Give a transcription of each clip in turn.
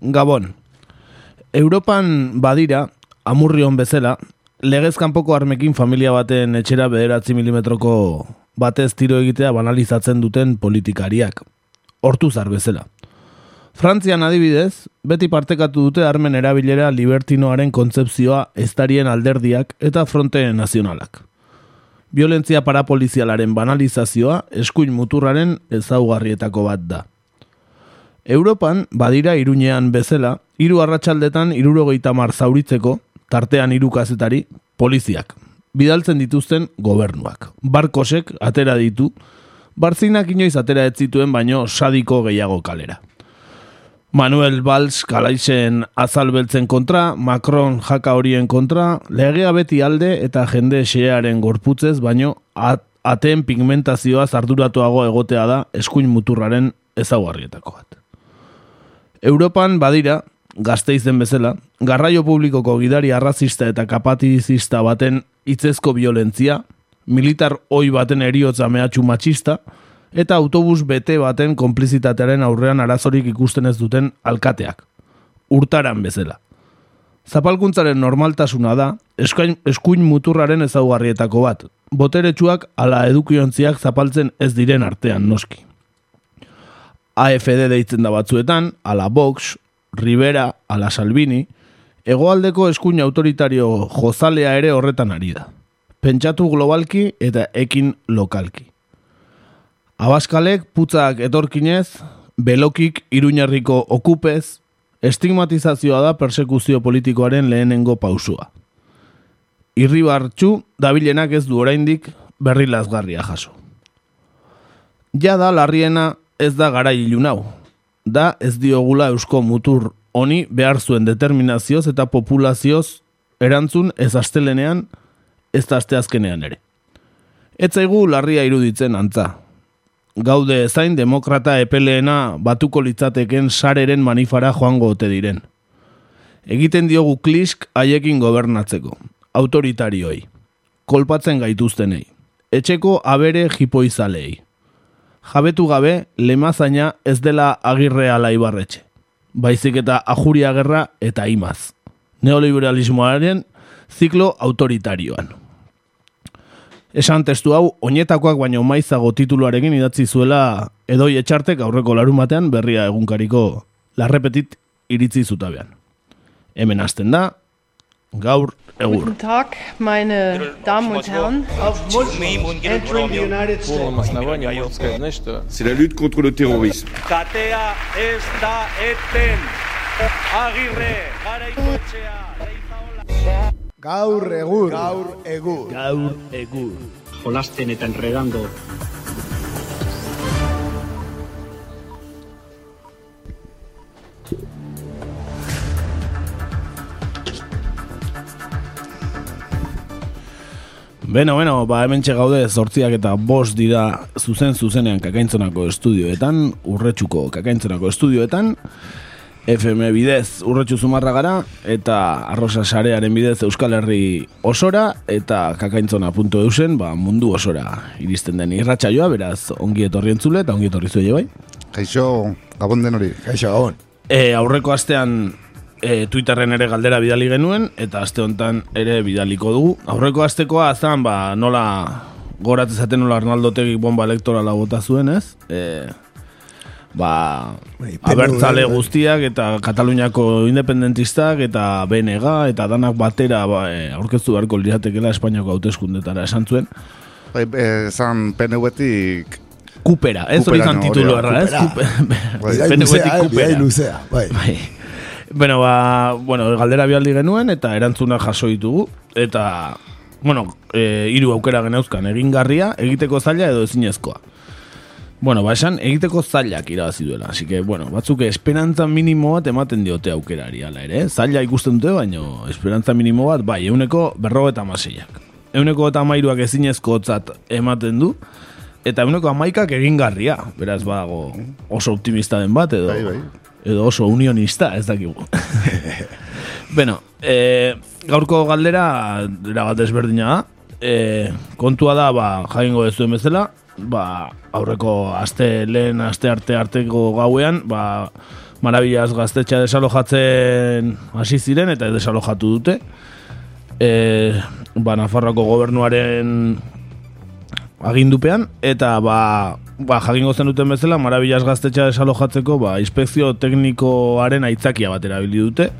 Gabon. Europan badira, amurrion bezala, legez kanpoko armekin familia baten etxera bederatzi milimetroko batez tiro egitea banalizatzen duten politikariak. Hortu zar bezala. Frantzian adibidez, beti partekatu dute armen erabilera libertinoaren kontzepzioa estarien alderdiak eta fronte nazionalak. Violentzia parapolizialaren banalizazioa eskuin muturraren ezaugarrietako bat da. Europan, badira iruñean bezala, hiru arratsaldetan irurogeita mar zauritzeko, tartean hiru kazetari, poliziak. Bidaltzen dituzten gobernuak. Barkosek atera ditu, barzinak inoiz atera ez zituen baino sadiko gehiago kalera. Manuel Valls kalaisen azalbeltzen kontra, Macron jaka horien kontra, legea beti alde eta jende xearen gorputzez, baino at, ateen pigmentazioa zarduratuago egotea da eskuin muturraren ezaugarrietako bat. Europan badira, gazte izen bezala, garraio publikoko gidari arrazista eta kapatizista baten hitzezko violentzia, militar oi baten eriotza mehatxu matxista, eta autobus bete baten konplizitatearen aurrean arazorik ikusten ez duten alkateak. Urtaran bezala. Zapalkuntzaren normaltasuna da, eskuin, eskuin muturraren ezaugarrietako bat, boteretsuak ala edukiontziak zapaltzen ez diren artean noski. AFD deitzen da batzuetan, ala Vox, Rivera, ala Salvini, hegoaldeko eskuin autoritario jozalea ere horretan ari da. Pentsatu globalki eta ekin lokalki. Abaskalek putzak etorkinez, belokik iruñarriko okupez, estigmatizazioa da persekuzio politikoaren lehenengo pausua. Irribartxu dabilenak ez du oraindik berri lazgarria jaso. Ja da larriena ez da gara ilunau. Da ez diogula eusko mutur honi behar zuen determinazioz eta populazioz erantzun ez astelenean ez da asteazkenean ere. Ez zaigu larria iruditzen antza. Gaude zain demokrata epeleena batuko litzateken sareren manifara joango ote diren. Egiten diogu klisk haiekin gobernatzeko, autoritarioei, kolpatzen gaituztenei, etxeko abere jipoizalei. Jabetu gabe, lemazaina ez dela agirre ala ibarretxe. Baizik eta ajuria gerra eta imaz. Neoliberalismoaren ziklo autoritarioan. Esan testu hau, oinetakoak baino maizago tituluarekin idatzi zuela edoi etxartek aurreko larun batean berria egunkariko larrepetit iritzi zutabean. Hemen hasten da, gaur egur. Guten Tag, meine Damen und Herren. Auf entering the United States. C'est la lutte contre le terrorisme. Katea ez da eten. Agirre, garaikoetxea, leizaola. Gaur egur. Gaur egur. Gaur egur. Jolasten eta enredando. Beno, beno, ba hemen gaude zortziak eta bost dira zuzen zuzenean kakaintzonako estudioetan, urretxuko kakaintzonako estudioetan, FM bidez urretxu zumarra gara, eta arrosa sarearen bidez Euskal Herri osora, eta kakaintzona.eusen, ba, mundu osora iristen den irratsaioa beraz, ongi etorri entzule, eta ongi etorri zuei bai. Kaixo, gabon den hori. Kaixo, gabon. E, aurreko astean e, Twitterren ere galdera bidali genuen, eta aste honetan ere bidaliko dugu. Aurreko astekoa azan, ba, nola goratzezaten nola Arnaldo Tegik bomba elektorala bota zuen, ez? E, ba, Bai, abertzale PNV, guztiak eta Kataluniako independentistak eta BNG eta danak batera ba, e, aurkeztu beharko liratekela Espainiako hauteskundetara esan zuen. Bai, eh, zan PNV-tik Kupera, ez hori zan titulu erra, ez? Kupera. Eh, bidai kupera. luzea. Bai. Bueno, ba, bueno, galdera bialdi genuen eta erantzuna jaso ditugu eta bueno, e, hiru aukera geneuzkan egingarria, egiteko zaila edo ezinezkoa. Bueno, ba, esan egiteko zailak irabazi duela. Así que, bueno, batzuk esperantza minimo bat ematen diote aukerari ala ere. eh? Zaila ikusten dute, baino esperantza minimo bat, bai, euneko berro eta amaseiak. Euneko eta amairuak ezinezko ematen du, eta euneko amaikak egingarria. Beraz, badago oso optimista den bat, edo, Bai, bai. Edo oso unionista, ez dakigu. Beno, e, gaurko galdera, era bat desberdina da. E, kontua da, ba, jaingo ez duen bezala, ba, aurreko aste lehen aste arte arteko gauean, ba, Marabillas gaztetxea desalojatzen hasi ziren eta desalojatu dute. E, ba, Nafarroako gobernuaren agindupean eta ba, ba jakingo zen duten bezala Marabillas gaztetxea desalojatzeko ba, inspekzio teknikoaren aitzakia bat erabili dute.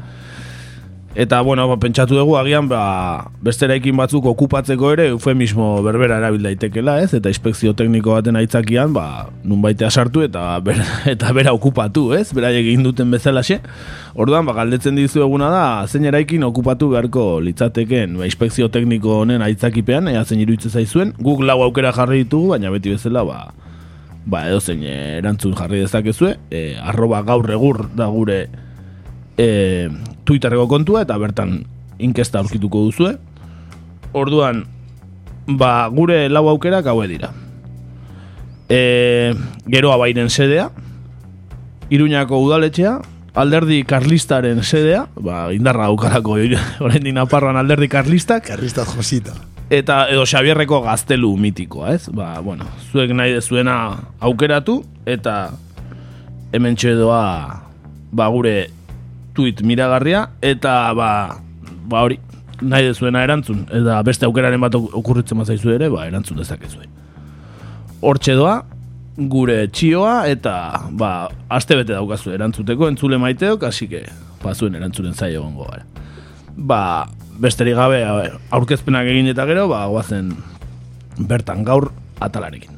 Eta, bueno, ba, pentsatu dugu agian, ba, beste batzuk okupatzeko ere eufemismo berbera erabil daitekela, ez? Eta inspekzio tekniko baten aitzakian, ba, nun baitea sartu eta ber, eta bera okupatu, ez? Bera egin duten bezalaxe. Orduan, ba, galdetzen dizu eguna da, zein eraikin okupatu beharko litzateken, ba, inspekzio tekniko honen aitzakipean, ea zein iruditzen zaizuen, guk lau aukera jarri ditugu, baina beti bezala, ba, ba, edo zein erantzun jarri dezakezue, e, arroba gaur egur da gure e, Twitterreko kontua eta bertan inkesta aurkituko duzue. Orduan, ba, gure lau aukerak haue dira. E, geroa bairen sedea, Iruñako udaletxea, alderdi karlistaren sedea, ba, indarra aukarako orain dinaparroan alderdi karlistak, Karlistat josita. Eta edo Xabierreko gaztelu mitikoa, ez? Ba, bueno, zuek nahi dezuena aukeratu, eta hemen txedoa ba, gure tweet miragarria, eta ba, ba hori, nahi dezuena erantzun, eta beste aukeraren bat ok- okurritzen bazaizu ere, ba, erantzun dezakezue. Hortxe doa, gure txioa, eta ba, aste bete daukazu erantzuteko, entzule maiteok, hasi que, ba, zuen erantzunen zaio gongo gara. Ba, besterik gabe aurkezpenak egin eta gero, ba, guazen bertan gaur atalarekin.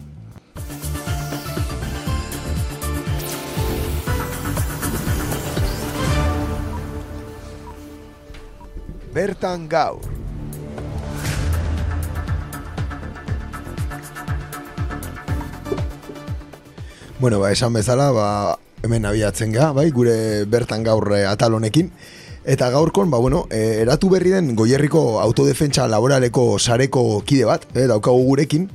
Bertan gaur. Bueno, ba, esan bezala, ba, hemen abiatzen ga, bai, gure bertan gaur eh, atal honekin. Eta gaurkon, ba, bueno, eh, eratu berri den goierriko autodefentsa laboraleko sareko kide bat, eh, daukagu gurekin,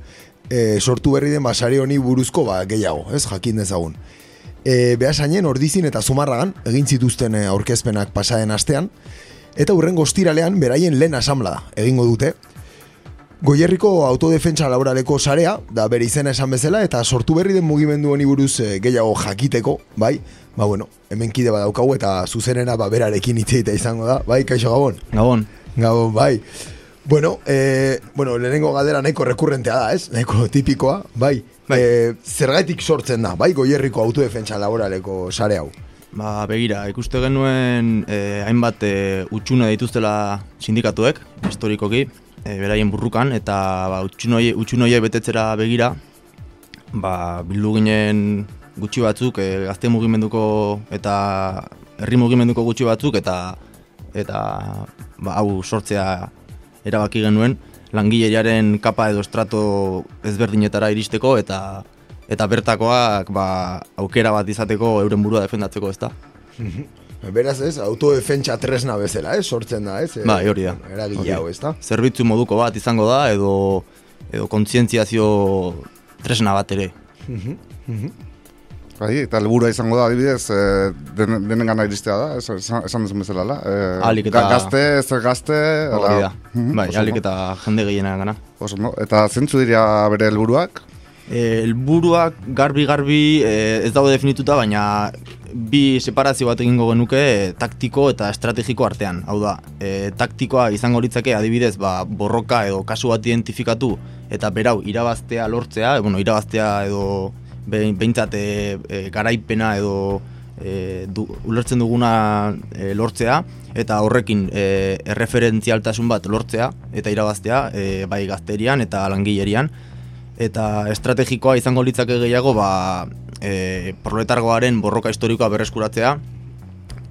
eh, sortu berri den ba, sare honi buruzko ba, gehiago, ez, jakin dezagun. E, behasainen ordizin eta zumarragan egin zituzten aurkezpenak pasaden astean eta hurrengo ostiralean beraien lehen asamblea egingo dute. Goierriko autodefentsa laboraleko sarea, da bere izena esan bezala, eta sortu berri den mugimendu honi buruz eh, gehiago jakiteko, bai? Ba bueno, hemen kide bat daukagu eta zuzenera ba berarekin hitz egitea izango da, bai, kaixo gabon? Gabon. Gabon, bai. Bueno, eh, bueno, lehenengo galdera nahiko rekurrentea da, ez? Nahiko tipikoa, bai. Bai. Eh, zergaitik sortzen da, bai, goierriko autodefentsa laboraleko sare hau. Ba, begira, ikuste genuen eh, hainbat eh, utxune dituztela sindikatuek, historikoki, eh, beraien burrukan, eta ba, utxunoie, utxunoie betetzera begira, ba, bildu ginen gutxi batzuk, eh, gazte mugimenduko eta herri mugimenduko gutxi batzuk, eta eta ba, hau sortzea erabaki genuen, langileriaren kapa edo estrato ezberdinetara iristeko, eta eta bertakoak ba, aukera bat izateko euren burua defendatzeko, ezta? Beraz ez, autodefentsa tresna bezala, ez, sortzen da, ez? Bai, hori da. Eragile hau, ez da? Zerbitzu moduko bat izango da edo edo kontzientziazio tresna bat ere. Bai, eta helburua izango da, adibidez, e, den, denen gana iristea da, es- esan, esan duzun bezala, la? E, Ahalik eta- Gazte, zer gazte... Hori da. Mhm, Bai, oso alik eta jende gehiena gana. oso ondo. Eta zentzu dira bere helburuak? E, helburuak garbi-garbi e, ez daude definituta, baina bi separazio bat egingo genuke e, taktiko eta estrategiko artean. Hau da, e, taktikoa izango litzake adibidez ba, borroka edo kasu bat identifikatu eta berau irabaztea lortzea, e, bueno, irabaztea edo behintzat e, garaipena edo e, du, ulertzen duguna e, lortzea eta horrekin e, erreferentzialtasun bat lortzea eta irabaztea e, bai gazterian eta langilerian. Eta estrategikoa izango litzake gehiago ba, e, proletargoaren borroka historikoa berreskuratzea.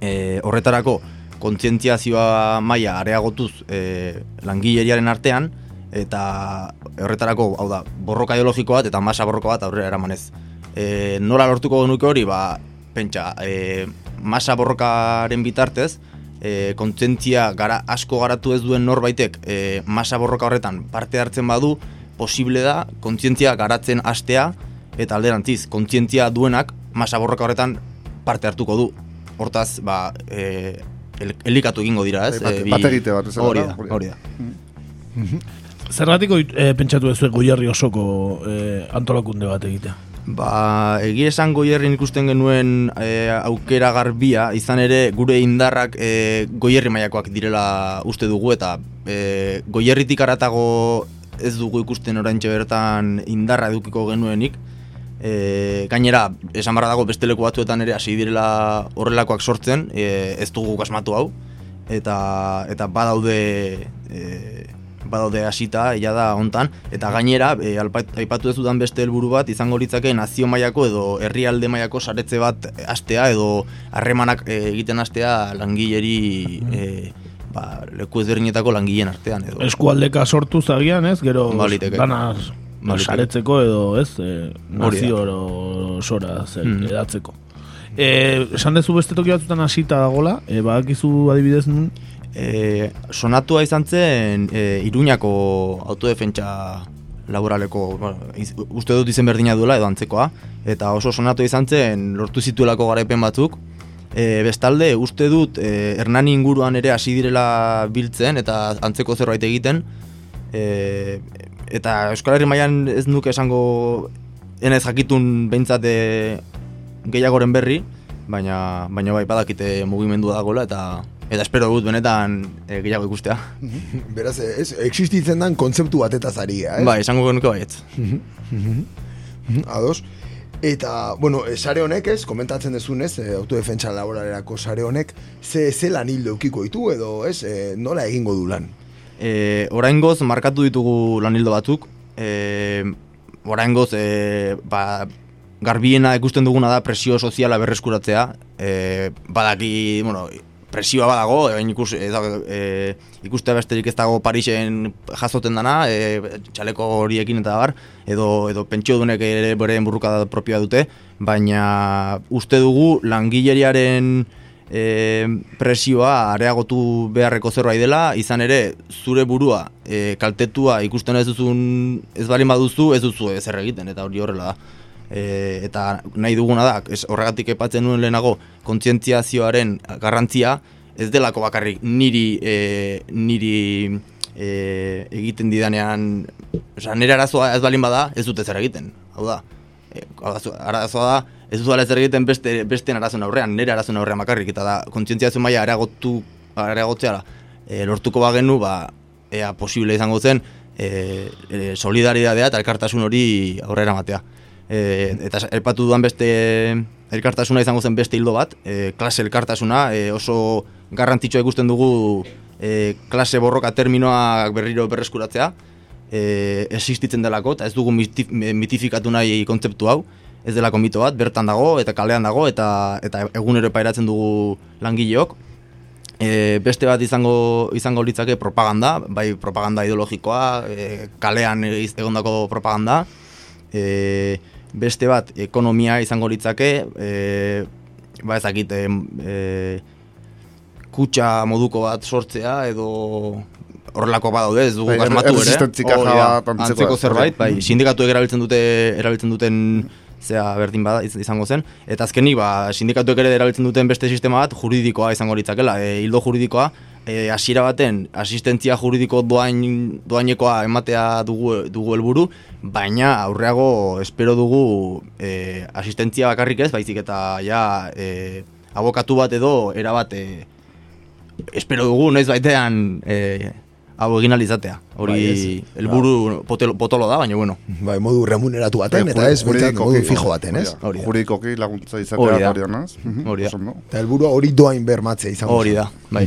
E, horretarako kontzientziazioa maila areagotuz e, langileriaren artean eta horretarako hau da borroka ideologiko bat eta masa borroka bat aurrera eramanez e, nola lortuko genuke hori ba pentsa e, masa borrokaren bitartez e, kontzientzia gara asko garatu ez duen norbaitek e, masa borroka horretan parte hartzen badu posible da kontzientzia garatzen hastea eta alderantziz kontzientzia duenak masa borroka horretan parte hartuko du. Hortaz, ba, e, el, elikatu egingo dira, ez? Bate- E, bi- bategite bat Hori da, hori da. hori da. Zergatik e, pentsatu ez goierri osoko e, antolakunde bat egitea? Ba, egia esan goierrin ikusten genuen e, aukera garbia, izan ere gure indarrak e, goierri mailakoak direla uste dugu eta e, goierritik aratago ez dugu ikusten oraintxe bertan indarra edukiko genuenik. E, gainera, esan barra dago beste leku batzuetan ere hasi direla horrelakoak sortzen, e, ez dugu kasmatu hau, eta, eta badaude e, badaude hasita ja da hontan eta gainera e, aipatu ez dudan beste helburu bat izango litzake nazio mailako edo herrialde mailako saretze bat hastea edo harremanak e, egiten hastea langileri e, ba, leku ezberdinetako langileen artean edo Eskualdeka sortu zagian, ez? Gero Baliteke. dana Baliteke. saretzeko edo, ez? E, nazio sora zer, Mm. edatzeko. E, esan dezu beste toki batzutan hasita dagola, e, badakizu adibidez nun, e, sonatua izan zen e, Iruñako autodefentsa laboraleko, bueno, iz- uste dut izen berdina duela edo antzekoa, eta oso sonatu izan zen lortu zituelako garaipen batzuk, e, bestalde uste dut e, Hernani inguruan ere hasi direla biltzen eta antzeko zerbait egiten, e, eta Euskal Herri mailan ez nuke esango enez jakitun behintzat e, gehiagoren berri, baina baina bai badakite mugimendu dagoela eta eta espero dut benetan e, gehiago ikustea. Beraz, ez, existitzen dan kontzeptu batetaz ari, eh? Bai, esango genuke baietz. Mhm, Ados. Eta, bueno, eh, sare honek ez, komentatzen dezunez, e, autodefentsa laboralerako sare honek, ze, ze lan hildo eukiko ditu edo, ez, e, nola egingo du lan? E, oraingoz markatu ditugu lanildo batzuk. E, oraingoz e, ba, garbiena ikusten duguna da presio soziala berreskuratzea. E, badaki, bueno, presioa badago, e, ikus, ez dago, e, ikustea besterik ez dago Parisen jasoten dana, e, txaleko horiekin eta bar, edo, edo pentsiodunek ere beren burruka propioa dute, baina uste dugu langileriaren e, presioa areagotu beharreko zerbait dela, izan ere zure burua e, kaltetua ikusten ez duzun ez balin baduzu ez duzu ezer egiten eta hori horrela da. E, eta nahi duguna da, ez, horregatik epatzen nuen lehenago kontzientziazioaren garrantzia ez delako bakarrik. Niri e, niri e, egiten didanean osea, nire arazoa ez balin bada ez dute zer egiten. Hau da e, arazo- arazoa da ez dut zer egiten beste besteen arazoen aurrean nire arazoen aurrean bakarrik. Eta da kontzientziazio maila areagotu areagotzea e, lortuko bagenu ba ea posible izango zen e, e, solidaridadea eta elkartasun hori aurrera matea e, eta aipatu dudan beste elkartasuna izango zen beste hildo bat, e, klase elkartasuna, e, oso garrantzitsua ikusten dugu e, klase borroka terminoak berriro berreskuratzea, e, existitzen delako, eta ez dugu mitif, mitifikatu nahi kontzeptu hau, ez delako mito bat, bertan dago, eta kalean dago, eta, eta egunero pairatzen dugu langileok, E, beste bat izango izango litzake propaganda, bai propaganda ideologikoa, e, kalean egiz- egondako propaganda. E, beste bat ekonomia izango litzake, e, ba ezakit, e, e, kutxa moduko bat sortzea edo horrelako badaude, ez dugu Bai, gasmatu ere. Hori da, bat antzeko- antzeko zerbait, bai, Mhm. sindikatuek erabiltzen dute erabiltzen duten zea berdin bada iz- izango zen eta azkenik ba sindikatuek ere erabiltzen duten beste sistema bat juridikoa izango litzakela e, hildo juridikoa e, hasiera baten asistentzia juridiko doain doainekoa ematea dugu dugu helburu baina aurreago espero dugu e, asistentzia bakarrik ez baizik eta ja e, abokatu bat edo erabat e, espero dugu noiz baitean e, hau egin alizatea. Hori Bai, ez. helburu potolo, potolo da, baina bueno. Bai, modu remuneratu baten, Bai, eta ez, modu fijo baten, ez? hori da. Juridikoki laguntza izatea hori da? Mhm, Hori da. Eta helburua hori doain bermatzea izango Hori da, bai.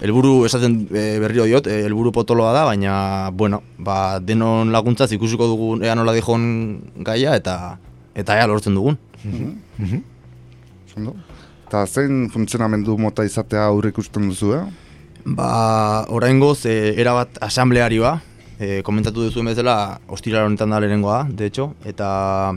Helburu esaten e, berriro diot, e, helburu potoloa da, baina bueno, ba, denon laguntzaz ikusiko dugun ea nola dijon gaia eta eta ea lortzen dugun. Ondo. Eta zein funtzionamendu mota izatea aurre ikusten duzu, eh? Ba, oraingoz e, erabat asamblearioa, e, komentatu duzu bezala ostiral honetan da lehenengoa, de hecho, eta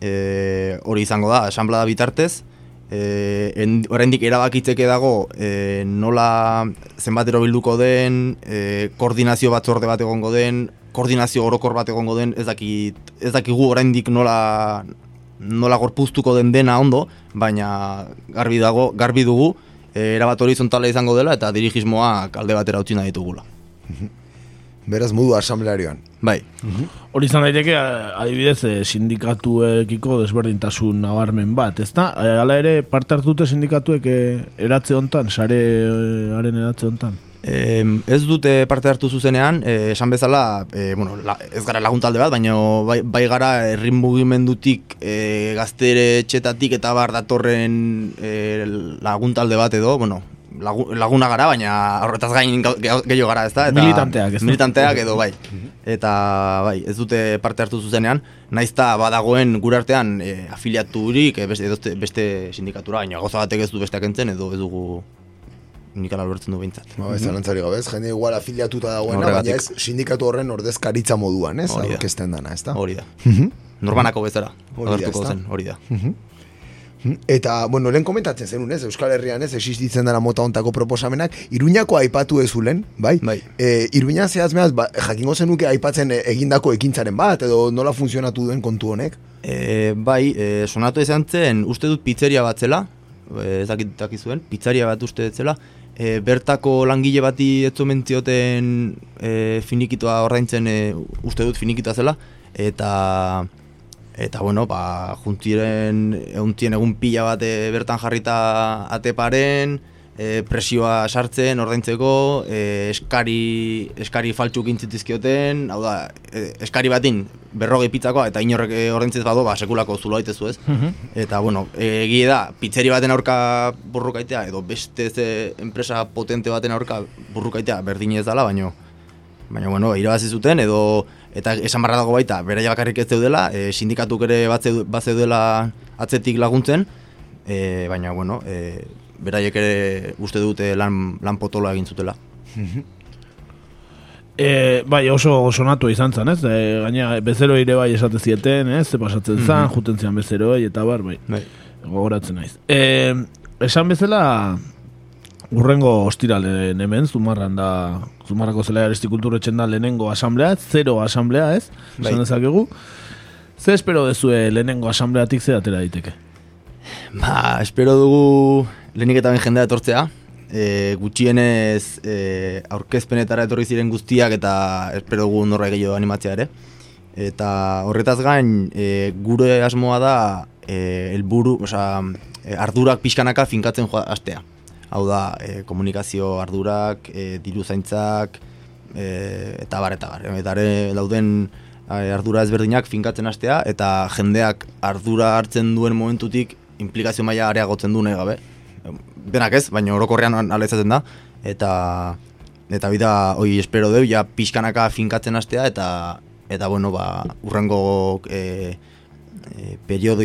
e, hori izango da, asamblea bitartez, e, en, oraindik erabakitzeke dago e, nola zenbatero bilduko den, e, koordinazio batzorde bat egongo den, koordinazio orokor bat egongo den, ez dakit, ez dakigu oraindik nola nola gorpuztuko den dena ondo, baina garbi dago, garbi dugu, erabat horizontala izango dela eta dirigismoak alde batera utzi nahi ditugula. Beraz, modu asamblearioan. Bai, Hori izan daiteke, adibidez, eh, sindikatuekiko desberdintasun nabarmen bat, ezta? Eh, Hala ere, parte hartute sindikatuek eh, eratze hontan, sarearen eratze hontan. Em, ez dute parte hartu zuzenean, eh, esan bezala, eh, bueno, la, ez gara laguntalde bat, baina bai, bai gara herri mugimendutik, eh, gaztere txetatik eta bar datorren eh, laguntalde bat edo, bueno, lagu, laguna gara, baina horretaz gain gehiago gara, ezta? Eta, Militanteak, ezta? Militanteak edo, bai. Eta, bai, ez dute parte hartu zuzenean, naizta badagoen gure artean eh, afiliaturik eh, beste, beste sindikatura, baina goza batek ez du besteak entzen edo ez dugu nik ala lortzen du behintzat. Ba, ez zalantzari gabe, ez? Jende igual afiliatuta dagoena, baina ez sindikatu horren ordezkaritza moduan, ez? Hori da. Aurkezten dana, ez da? Hori da. Norbanako bezala, agertuko zen, hori da. Eta, bueno, lehen komentatzen zenun, ez? Euskal Herrian ez, existitzen dara mota ontako proposamenak, Iruñako aipatu ezulen, bai? Bai. E, Iruñan zehaz mehaz, ba, jakingo zenuke aipatzen e, egindako ekintzaren bat, edo nola funtzionatu duen kontu honek? E, bai, e, sonatu izan zen, uste dut pizzeria bat zela, e, ez dakit dakizuen, pizzeria bat uste dut zela, e, bertako langile bati ez omen zioten e, finikitoa ordaintzen e, uste dut finikitoa zela, eta eta bueno, ba, juntziren eguntien egun pila bat bertan jarrita ateparen, e, presioa sartzen ordaintzeko, e, eskari, eskari faltzuk intzitizkioten, hau da, e, eskari batin berrogei pizzakoa eta inorrek e, ordaintzez bado, ba, sekulako zulo daitezu ez. Eta, bueno, e, egie da, pizzeri baten aurka burrukaitea, edo beste ze enpresa potente baten aurka burrukaitea berdin ez dela, baino, baina, bueno, irabazi zuten, edo, eta esan barra dago baita, beraia bakarrik ez zeudela, e, sindikatuk ere bat bat zeudela atzetik laguntzen, e, baina, bueno, e, beraiek ere uste dute lan, lan potoloa egin zutela. E, bai, oso sonatu izan zen, ez? E, gaina, bezero ere bai esate zieten, ez? Ze pasatzen zan, juten zian bezeroi, eta bar, bai, Bai. gogoratzen naiz. E, esan bezala, urrengo ostiralen hemen, zumarran da, zumarrako zelai aristikultur etxen da lehenengo asamblea, zero asamblea, ez? Bai. Esan dezakegu. Ze espero dezue lehenengo asambleatik ze atera daiteke? Ba, espero dugu lehenik eta ben jendea etortzea. E, gutxienez e, aurkezpenetara etorri ziren guztiak eta espero dugu norra gehiago animatzea ere. Eta horretaz gain, e, gure asmoa da e, helburu, osea, e, ardurak pixkanaka finkatzen joa astea. Hau da, e, komunikazio ardurak, e, diru zaintzak, e, eta bar, eta bar. Eta ere dauden e, ardura ezberdinak finkatzen hastea eta jendeak ardura hartzen duen momentutik implikazio maila areagotzen du nahi gabe. Denak ez, baina orokorrean ala izaten da. Eta eta bida hoi espero deu, ja pixkanaka finkatzen hastea eta eta bueno, ba, urrengo e, e, periodo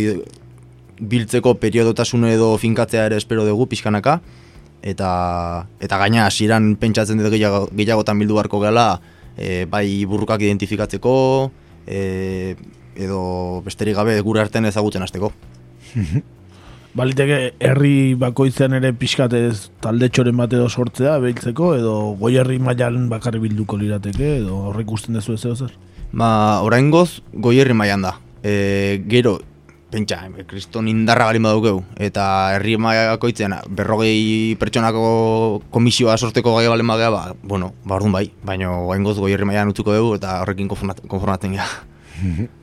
biltzeko periodotasun edo finkatzea ere espero dugu pixkanaka eta eta gaina hasieran pentsatzen dut gehiago, gehiagotan bildu beharko gela e, bai burrukak identifikatzeko e, edo besterik gabe gure artean ezagutzen hasteko. Baliteke herri bakoitzean ere pixkatez talde txoren bat edo sortzea, behitzeko, edo goi herri mailan bakarri bilduko lirateke, edo horrek ikusten dezu ez zer? Ba, oraingoz goierri mailan da. E, gero, pentsa, kriston indarra balin badukeu, eta herri bakoitzean berrogei pertsonako komisioa sorteko gai balen bagea, ba, bueno, ba, orduan bai, baina oraingoz goierri mailan utziko dugu eta horrekin konformat- konformatzen gara.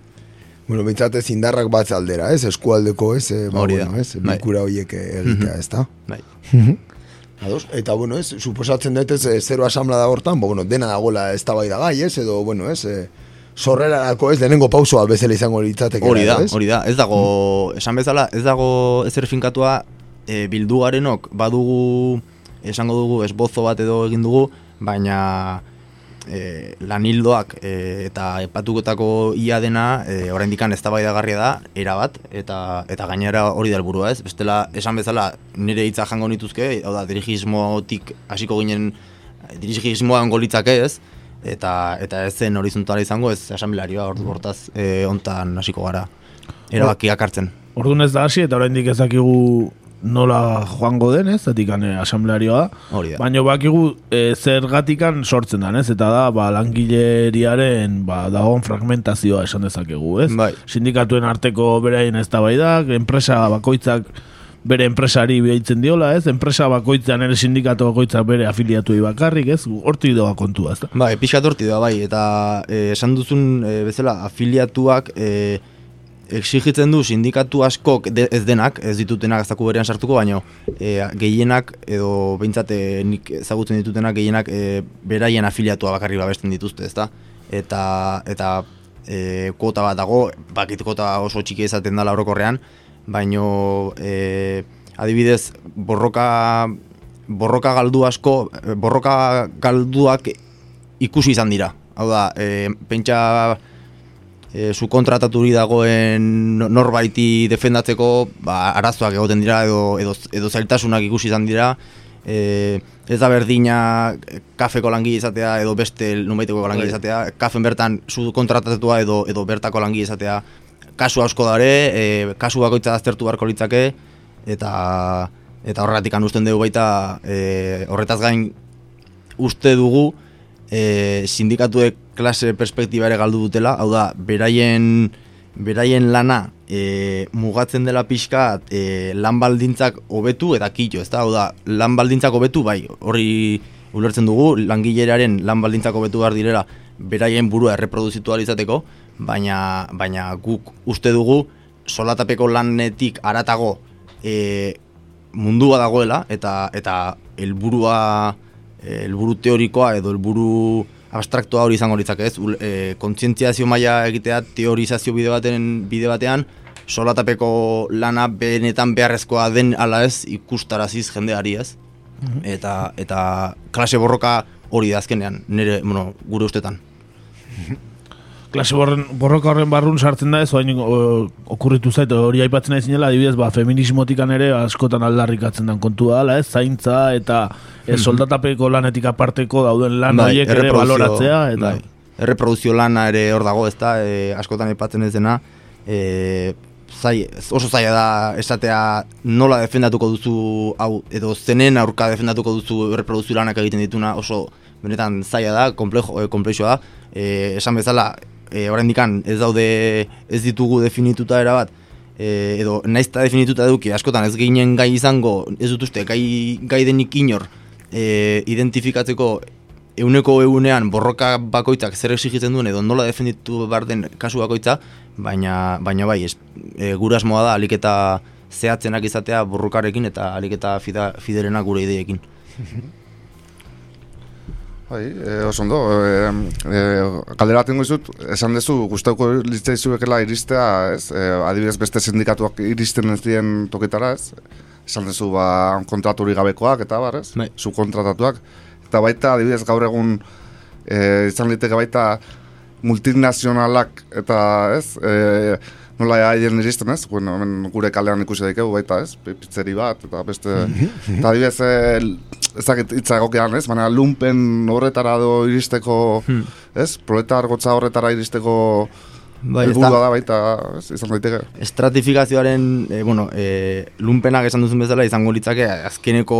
Bueno, bintzat ez indarrak bat aldera, ez? Eskualdeko, ez? E, ba, Hori da, bueno, ez? bai. Bilkura horiek egitea, ez da? Bai. Ados? Eta, bueno, ez? Suposatzen dut ez, eh, zero asamblea da hortan, bo, bueno, dena dagoela ez da bai da gai, ez? Edo, bueno, ez? E, sorrerarako, ez? Lehenengo pausoa bezala izango litzateke. Hori da, ez? hori da. Ez dago, esan bezala, ez dago ezer finkatua e, bildugarenok badugu, esango dugu, esbozo bat edo egin dugu, baina e, lanildoak e, eta epatuketako ia dena e, oraindikan eztabaidagarria da erabat eta eta gainera hori da helburua, ez? Bestela esan bezala nire hitza jango nituzke, hau da dirigismotik hasiko ginen dirigismoa ongo litzake, ez? Eta eta ez zen horizontala izango, ez asamblearioa, hor- hortaz e, hontan hasiko gara. Erabakiak hartzen. Orduan ez da hasi eta oraindik ez dakigu nola joango den, ez? Zatikan e, asamblearioa. Hori da. Baina bakigu e, zergatikan sortzen den, ez? Eta da, ba, langileriaren ba, dagoen fragmentazioa esan dezakegu, ez? Bai. Sindikatuen arteko beraien eztabaidak, enpresa bakoitzak bere enpresari behitzen diola, ez? Enpresa bakoitzean ere sindikatu bakoitzak bere afiliatuei bakarrik, ez? Hortik doa kontua, ez da? Bai, pixkat horti da, bai, eta e, esan duzun e, bezala afiliatuak e, exigitzen du sindikatu askok de, ez denak, ez ditutenak ez berean sartuko, baino e, gehienak edo behintzat e, nik ezagutzen ditutenak gehienak e, beraien afiliatua bakarrik babesten dituzte, ezta? Eta, eta e, kuota bat dago, bakit kuota oso txiki izaten dela orokorrean, baino e, adibidez borroka borroka galdu asko borroka galduak ikusi izan dira hau da e, pentsa e, su kontrataturi dagoen norbaiti defendatzeko ba, arazoak egoten dira edo, edo, edo zailtasunak ikusi izan dira. E, ez da berdina kafeko langi izatea edo beste numaiteko langi bai. izatea. Kafen bertan su kontratatua edo, edo bertako langi izatea kasu asko dare, e, kasu bakoitza aztertu beharko litzake. Eta eta horregatik usten dugu baita e, horretaz gain uste dugu e, sindikatuek klase perspektiba ere galdu dutela, hau da, beraien beraien lana e, mugatzen dela pixka e, lan baldintzak hobetu eta kito, ez da, hau da, lan baldintzak hobetu, bai, hori ulertzen dugu, langilearen lan baldintzak hobetu behar direla, beraien burua erreproduzitu izateko, baina, baina guk uste dugu solatapeko lanetik aratago e, mundua dagoela eta eta helburua helburu teorikoa edo helburu abstraktua hori izango litzake ez? E, kontzientziazio maila egitea teorizazio bide baten bide batean solatapeko lana benetan beharrezkoa den ala ez ikustaraziz jendeari ez? Mhm. eta eta klase borroka hori da azkenean nire bueno, gure ustetan klase borren, borroka horren barrun sartzen da ez, oain okurritu zait, hori aipatzen nahi zinela, adibidez, ba, feminismotikan ere askotan aldarrikatzen den kontua dela, ez, zaintza, eta ez, mhm. soldatapeko lanetik aparteko dauden lan bai, horiek ere baloratzea, eta... Bai. Erreproduzio lana ere hor dago, ez da, e, askotan aipatzen ez dena, e, zai, oso zaila da esatea nola defendatuko duzu, hau, edo zenen aurka defendatuko duzu erreproduzio lanak egiten dituna oso benetan zaila da, komplejo, e, komplexoa da, e, esan bezala, e, dikan ez daude ez ditugu definituta era bat e, edo naizta definituta eduki askotan ez ginen gai izango ez dut uste gai, gai denik inor e, identifikatzeko euneko eunean borroka bakoitzak zer exigitzen duen edo nola definitu behar den kasu bakoitza baina, baina bai es, e, gure asmoa da aliketa zehatzenak izatea borrokarekin eta aliketa fida, fiderena gure ideekin Bai, e, oso ondo, e, e, galdera bat izut, esan dezu, guztauko litzaizu ekela iristea, ez, e, adibidez beste sindikatuak iristen ez dien toketara, ez, esan dezu, ba, kontraturi gabekoak, eta bar, ez, bai. zu kontratatuak, eta baita, adibidez, gaur egun, e, izan liteke baita, multinazionalak, eta, ez, e, nola haien iristen ez, bueno, gure kalean ikusi daikegu baita ez, pizzeri bat, eta beste, eta adibidez, e, ezakit hitza egokean ez, baina lumpen horretara do iristeko, hmm. ez, proletar gotza horretara iristeko, Bai, da baita, ez, izan daiteke. Estratifikazioaren, e, bueno, e, lumpenak esan duzun bezala izango litzake azkeneko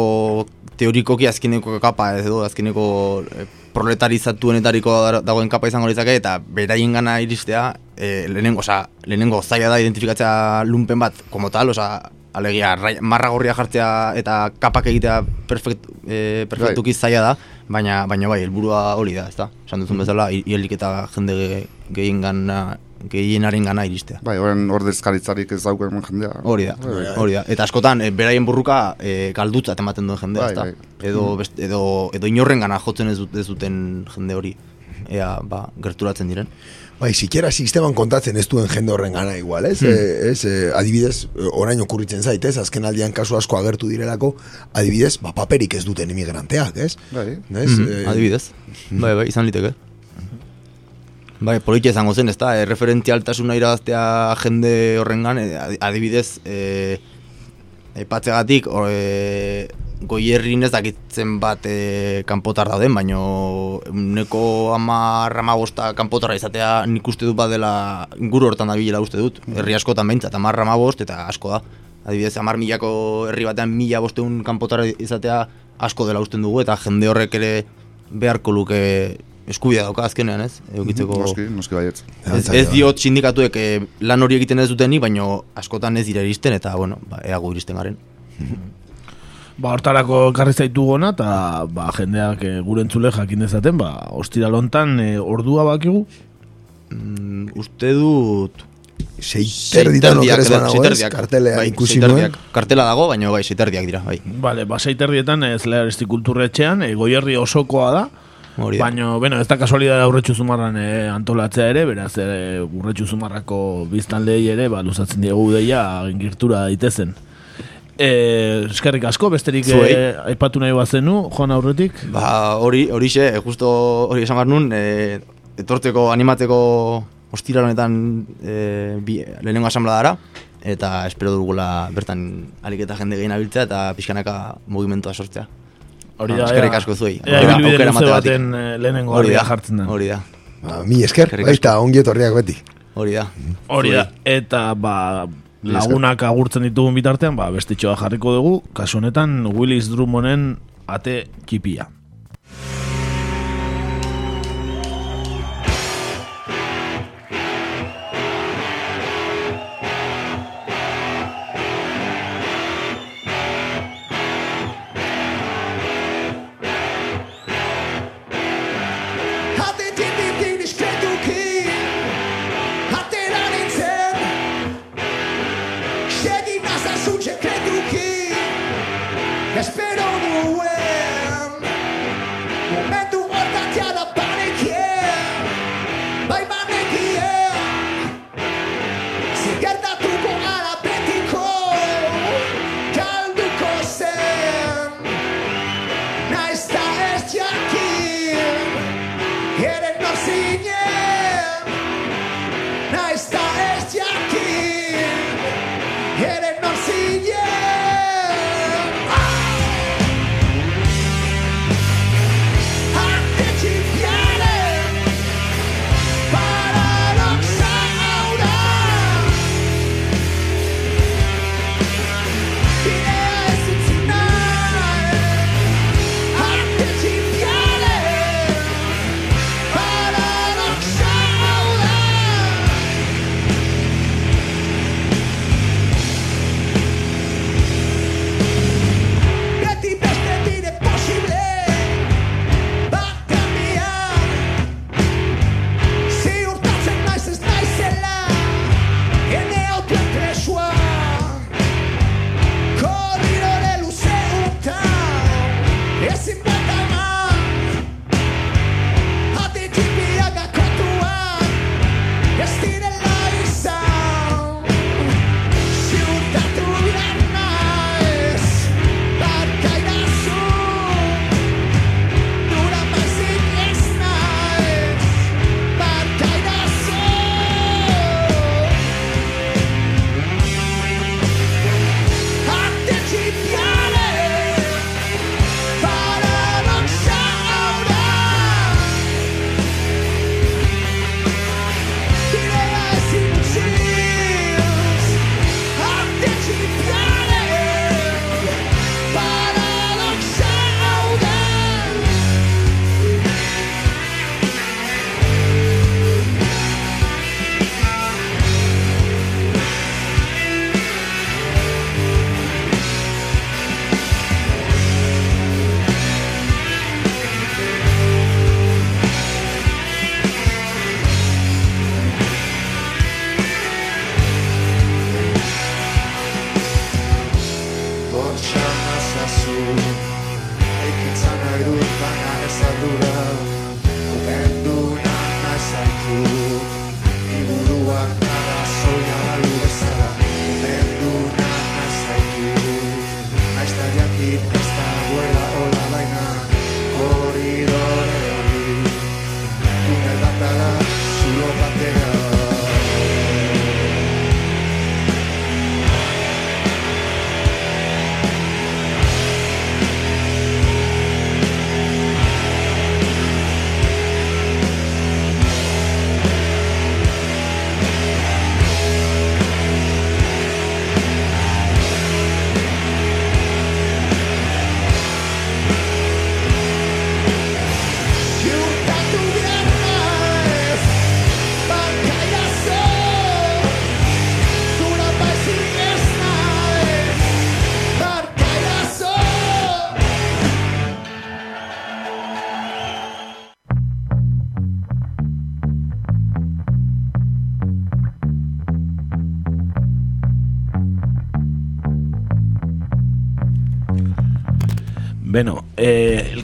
teorikoki azkeneko kapa edo azkeneko e, proletarizatuenetariko dagoen kapa izango litzake eta beraien gana iristea e, lehenengo, oza, lehenengo zaila da identifikatzea lumpen bat, como tal, oza, alegia, marra gorria jartzea eta kapak egitea perfect, e, perfectuki bai. zaila da, baina, baina bai, helburua hori da, ez da? Esan duzun bezala, ielik eta jende gehien gana gehienaren gana iristea. Bai, horren ordezkaritzarik ez dauken jendea. Hori da, bai, bai. hori da. Eta askotan, e, beraien burruka e, galdutza ematen duen jendea, bai, bai. Edo, mm. best, edo, edo inorren gana jotzen ez, ez duten jende hori, ea, ba, gerturatzen diren. Bai, sikiera sisteman kontatzen ez duen jende horren gana igual, ez? Hmm. E, ez, e, adibidez, orain okurritzen zait, ez? Azken aldian kasu asko agertu direlako, adibidez, ba, paperik ez duten emigranteak, ez? Bai. Ez? Mm -hmm. adibidez. Bai, bai, izan liteke. Bai, politia izango zen, ez da, e, referentzialtasuna irabaztea jende horrengan, e, adibidez, e, epatzegatik, e, goierrin ez dakitzen bat e, kanpotar dauden, baino neko ama ramabosta kanpotarra izatea nik uste dut bat dela guru hortan dabilela uste dut, herri askotan behintzat, amar ramabost eta asko da. Adibidez, amar milako herri batean mila bosteun kanpotarra izatea asko dela usten dugu, eta jende horrek ere beharko luke eskubia dauka azkenean, ez? Eukitzeko... Noski, noski baietz. Ez, ez diot sindikatuek eh, lan hori egiten ez duteni, baino askotan ez dira iristen, eta, bueno, ba, eago iristen garen. Ba, hortarako ekarri zaitu gona, eta ba, jendeak e, gure entzule jakin dezaten, ba, ostira lontan e, ordua bakigu. Mm, uste dut... Seiterditan okeres banago ez, seiterdiak. kartelean bai, ikusi nuen. Kartela dago, baina bai, seiterdiak dira, bai. Bale, ba, seiterrietan ez leharesti kulturretxean, e, goierri osokoa da, Hori. Baina, bueno, ez da kasualidad aurretxu zumarran e, antolatzea ere, beraz, e, urretxu zumarrako biztanleei ere, ba, luzatzen diegu deia, gingirtura daitezen. E, eskerrik asko, besterik Zuei. e, aipatu nahi bazenu, joan aurretik. Ba, hori, horixe, justo hori esan behar nun, e, etorteko, animatzeko ostira honetan e, bi, lehenengo asambladara, eta espero dugula bertan aliketa jende gehin abiltzea eta pixkanaka mugimentua sortzea. Hori da, eskerrik asko zuei. ea Aukera- baten, eh, lehenengo Hori da, jartzen da. Hori da. Ba, mi esker, baita ongi etorriak beti. Hori da. Hori da, eta ba, lagunak agurtzen ditugun bitartean, ba, bestitxoa jarriko dugu, kasu honetan Willis Drummonden ate txipia.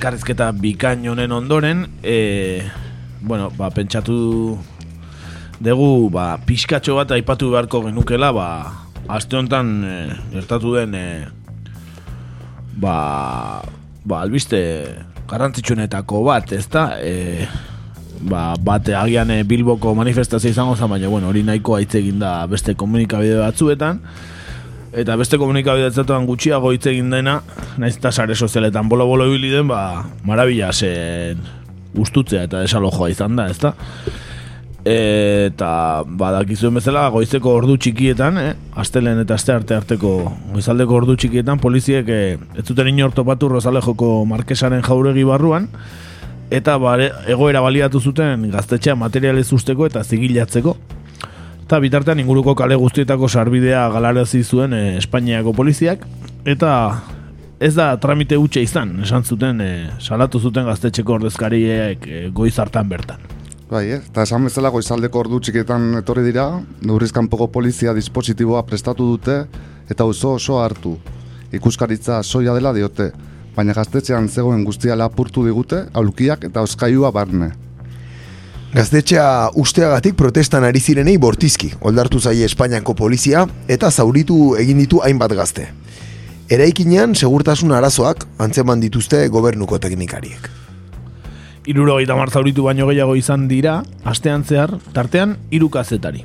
Elkarrizketa bikain honen ondoren, e, bueno, ba, pentsatu dugu, ba, pixkatxo bat aipatu beharko genukela, ba, aste honetan e, gertatu den, e, ba, ba, albiste garrantzitsuenetako bat, ezta? E, ba, bat agian e, Bilboko manifestazio izango zen, baina bueno, hori nahiko hitz egin da beste komunikabide batzuetan eta beste komunikabide batzuetan gutxiago hitz egin dena naiz eta sare sozialetan bolo-bolo ibili den, ba, marabila zen ustutzea eta desalojoa izan da, ezta? eta badakizuen bezala goizeko ordu txikietan, eh? astelen eta aste arte arteko goizaldeko ordu txikietan poliziek eh, ez zuten inor topatu Rosalejoko markesaren jauregi barruan eta bare, egoera baliatu zuten gaztetxea materialez usteko eta zigilatzeko. Eta bitartean inguruko kale guztietako sarbidea galarazi zuen eh, Espainiako poliziak eta ez da tramite utxe izan, esan zuten, eh, salatu zuten gaztetxeko ordezkariek eh, goiz hartan bertan. Bai, eh? eta esan bezala goizaldeko ordu txiketan etorri dira, nurrizkanpoko polizia dispositiboa prestatu dute eta oso oso hartu. Ikuskaritza soia dela diote, baina gaztetxean zegoen guztia lapurtu digute, aulkiak eta oskaiua barne. Gaztetxea usteagatik protestan ari zirenei bortizki, oldartu zaie Espainiako polizia eta zauritu egin ditu hainbat gazte. Eraikinean segurtasun arazoak antzeman dituzte gobernuko teknikariek. Iruro gaita zauritu baino gehiago izan dira, astean zehar, tartean hiru kazetari.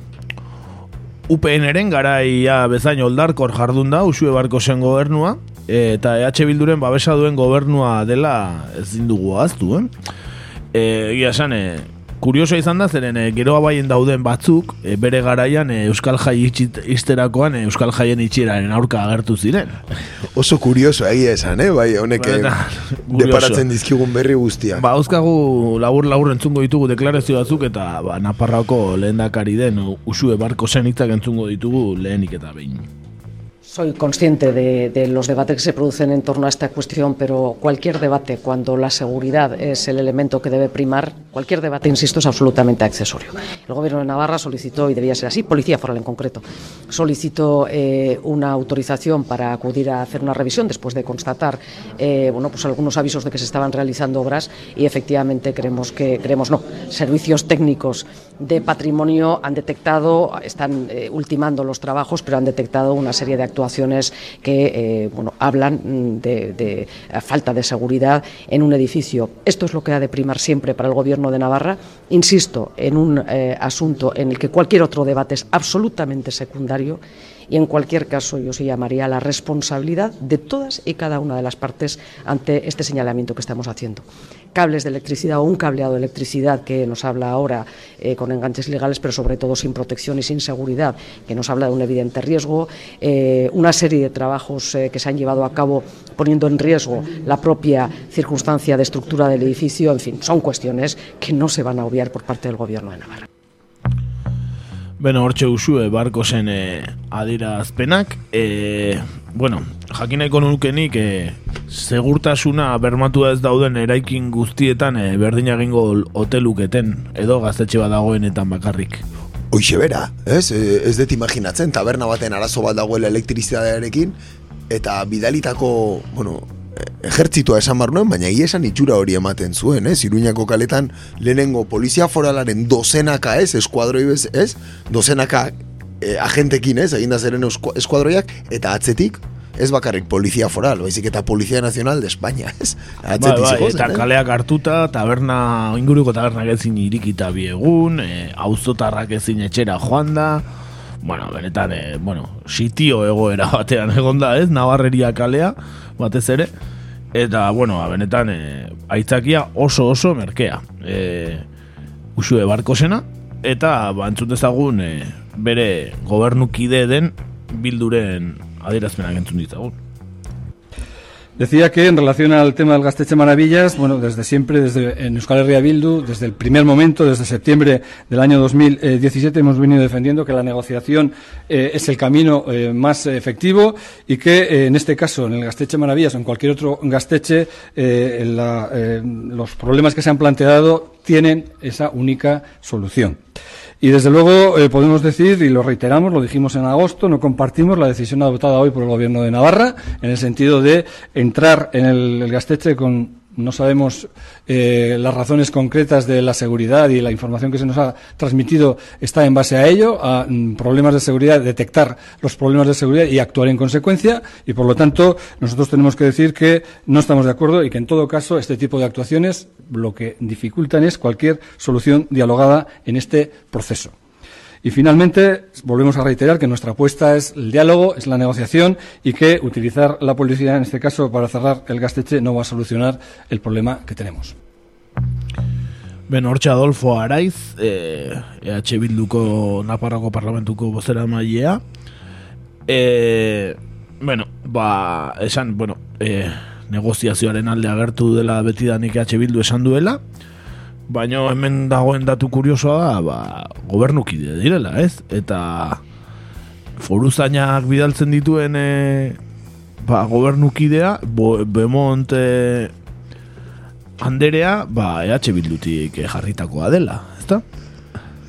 UPN-eren garaia bezain oldarkor jardun da, usue barko zen gobernua, eta EH Bilduren babesa duen gobernua dela ezin dugu aztu, eh? E, egia esan, e, kurioso izan da, zeren e, gero abaien dauden batzuk, e, bere garaian e, Euskal Jai itxit, izterakoan e, Euskal Jaien itxiraren aurka agertu ziren. Oso kurioso egia esan, eh? bai, honek Ba, deparatzen dizkigun berri guztia. Ba, auskagu labur-labur entzungo ditugu deklarazio batzuk eta ba, Naparrako lehendakari den usue barko zen hitzak entzungo ditugu lehenik eta behin. Soy consciente de, los debates que se producen en torno a esta cuestión, pero cualquier debate, cuando la seguridad es el elemento que debe primar, cualquier debate, insisto, es absolutamente accesorio. El Gobierno de Navarra solicitó, y debía ser así, Policía Foral en concreto, solicitó eh, una autorización para acudir a hacer una revisión después de constatar eh, bueno, pues algunos avisos de que se estaban realizando obras y efectivamente creemos que, creemos no, servicios técnicos de patrimonio han detectado, están eh, ultimando los trabajos, pero han detectado una serie de actuaciones que eh, bueno, hablan de, de, falta de seguridad en un edificio. Esto es lo que ha de primar siempre para el Gobierno de Navarra. Insisto, en un eh, asunto en el que cualquier otro debate es absolutamente secundario y en cualquier caso yo sí llamaría la responsabilidad de todas y cada una de las partes ante este señalamiento que estamos haciendo. Cables de electricidad o un cableado de electricidad que nos habla ahora eh, con enganches legales, pero sobre todo sin protección y sin seguridad, que nos habla de un evidente riesgo, eh, una serie de trabajos eh, que se han llevado a cabo poniendo en riesgo la propia circunstancia de estructura del edificio, en fin, son cuestiones que no se van a obviar por parte del Gobierno de Navarra. Beno, hortxe usue, barko zen e, adirazpenak. E, bueno, jakinaiko nukenik, e, segurtasuna bermatua ez dauden eraikin guztietan e, berdin egingo hoteluketen, edo gaztetxe bat dagoenetan bakarrik. Hoixe bera, ez? Ez dut imaginatzen, taberna baten arazo bat dagoela elektrizidadearekin, eta bidalitako, bueno, ejertzitua esan bar nuen, baina egia esan itxura hori ematen zuen, ez? Iruñako kaletan lehenengo polizia foralaren dozenaka ez, eskuadroi bez, ez? Dozenaka eh, agentekin ez, eginda zeren eskuadroiak, eta atzetik, ez bakarrik polizia foral, baizik eta polizia nazional de España, ez? Atzetik bai, bai, eta kaleak hartuta, taberna, inguruko tabernak ezin irikita biegun, e, auzotarrak ezin etxera joan da, bueno, benetan, e, bueno, sitio egoera batean egonda, ez? Navarreria kalea, batez ere, eta, bueno, benetan, e, aitzakia oso oso merkea. E, usue barko zena, eta, bantzut ezagun, e, bere gobernukide den bilduren adierazpenak entzun ditzagun. Decía que en relación al tema del Gasteche Maravillas, bueno, desde siempre, desde en Euskal Herria Bildu, desde el primer momento, desde septiembre del año 2017, hemos venido defendiendo que la negociación eh, es el camino eh, más efectivo y que eh, en este caso, en el Gasteche Maravillas o en cualquier otro Gasteche, los problemas que se han planteado tienen esa única solución. Y desde luego eh, podemos decir, y lo reiteramos, lo dijimos en agosto, no compartimos la decisión adoptada hoy por el Gobierno de Navarra en el sentido de entrar en el, el Gasteche con no sabemos eh, las razones concretas de la seguridad y la información que se nos ha transmitido está en base a ello, a mm, problemas de seguridad, detectar los problemas de seguridad y actuar en consecuencia. Y por lo tanto, nosotros tenemos que decir que no estamos de acuerdo y que en todo caso este tipo de actuaciones lo que dificultan es cualquier solución dialogada en este proceso. Y finalmente, volvemos a reiterar que nuestra apuesta es el diálogo, es la negociación y que utilizar la policía en este caso para cerrar el gasteche no va a solucionar el problema que tenemos. Ben, hortxe Adolfo Araiz, eh, EH Bilduko Naparrako Parlamentuko bozera mailea. Eh, bueno, ba, esan, bueno, eh, negoziazioaren alde agertu dela betidanik EH Bildu esan duela, baina hemen dagoen datu kuriosoa da, ba, gobernukide direla, ez? Eta foruzainak bidaltzen dituen e, ba, gobernukidea, bo, Bemont e, Anderea, ba, EH Bildutik jarritakoa dela, ezta?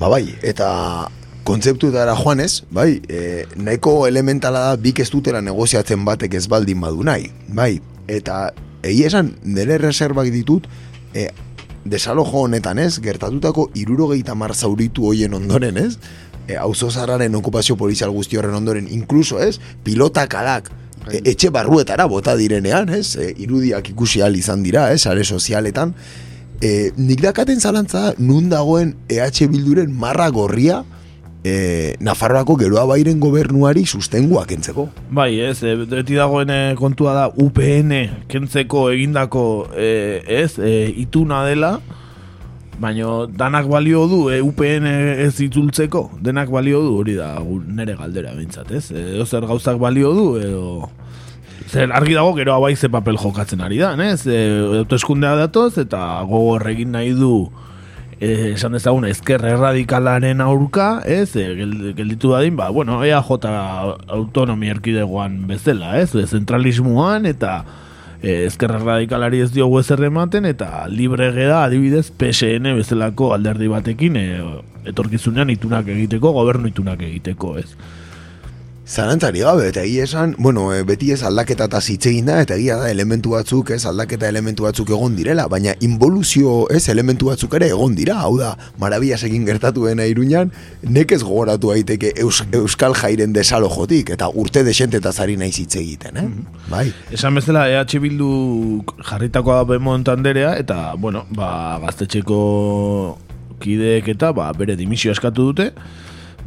Ba bai, eta kontzeptuetara joanez, bai, e, nahiko elementala da bik ez dutela negoziatzen batek ez baldin badu nahi, bai, eta egi esan, nire reservak ditut, e, desalojo honetan ez, gertatutako irurogeita mar zauritu hoien ondoren ez, e, auzo zarraren okupazio polizial guzti horren ondoren, inkluso ez, pilota kalak, e, etxe barruetara bota direnean, ez, e, irudiak ikusi ahal izan dira, ez, sare sozialetan, e, nik dakaten zalantza nun dagoen EH Bilduren marra gorria e, Nafarroako geroa bairen gobernuari sustengua kentzeko. Bai, ez, e, beti dagoen e, kontua da UPN kentzeko egindako e, ez, e, ituna dela, baino danak balio du e, UPN ez itzultzeko, denak balio du hori da nere galdera bintzat, ez? Edo zer gauzak balio du, edo... Zer argi dago gero bai ze papel jokatzen ari da, ez? E, autoeskundea datoz eta gogor egin nahi du eh, esan dezagun ezker erradikalaren aurka, ez, e, gel- gelditu dadin, ba, bueno, EAJ autonomi erkidegoan bezala, ez, e, zentralismoan eta e, ezker erradikalari ez diogu ezer ematen eta libre geda adibidez PSN bezalako alderdi batekin e, etorkizunean itunak egiteko, gobernu itunak egiteko, ez. Zalantzari gabe, eta egia esan, bueno, e, beti ez aldaketa eta zitzegin da, eta egia da elementu batzuk, ez aldaketa elementu batzuk egon direla, baina involuzio ez elementu batzuk ere egon dira, hau da, marabillas egin gertatu dena iruñan, nekez gogoratu daiteke Eus, Euskal Jairen desalojotik, eta urte desente eta zari nahi zitze egiten, eh? Bai. Esan bezala EH Bildu jarritakoa Bemont Anderea eta, bueno, ba, gaztetxeko kideek eta ba, bere dimisio eskatu dute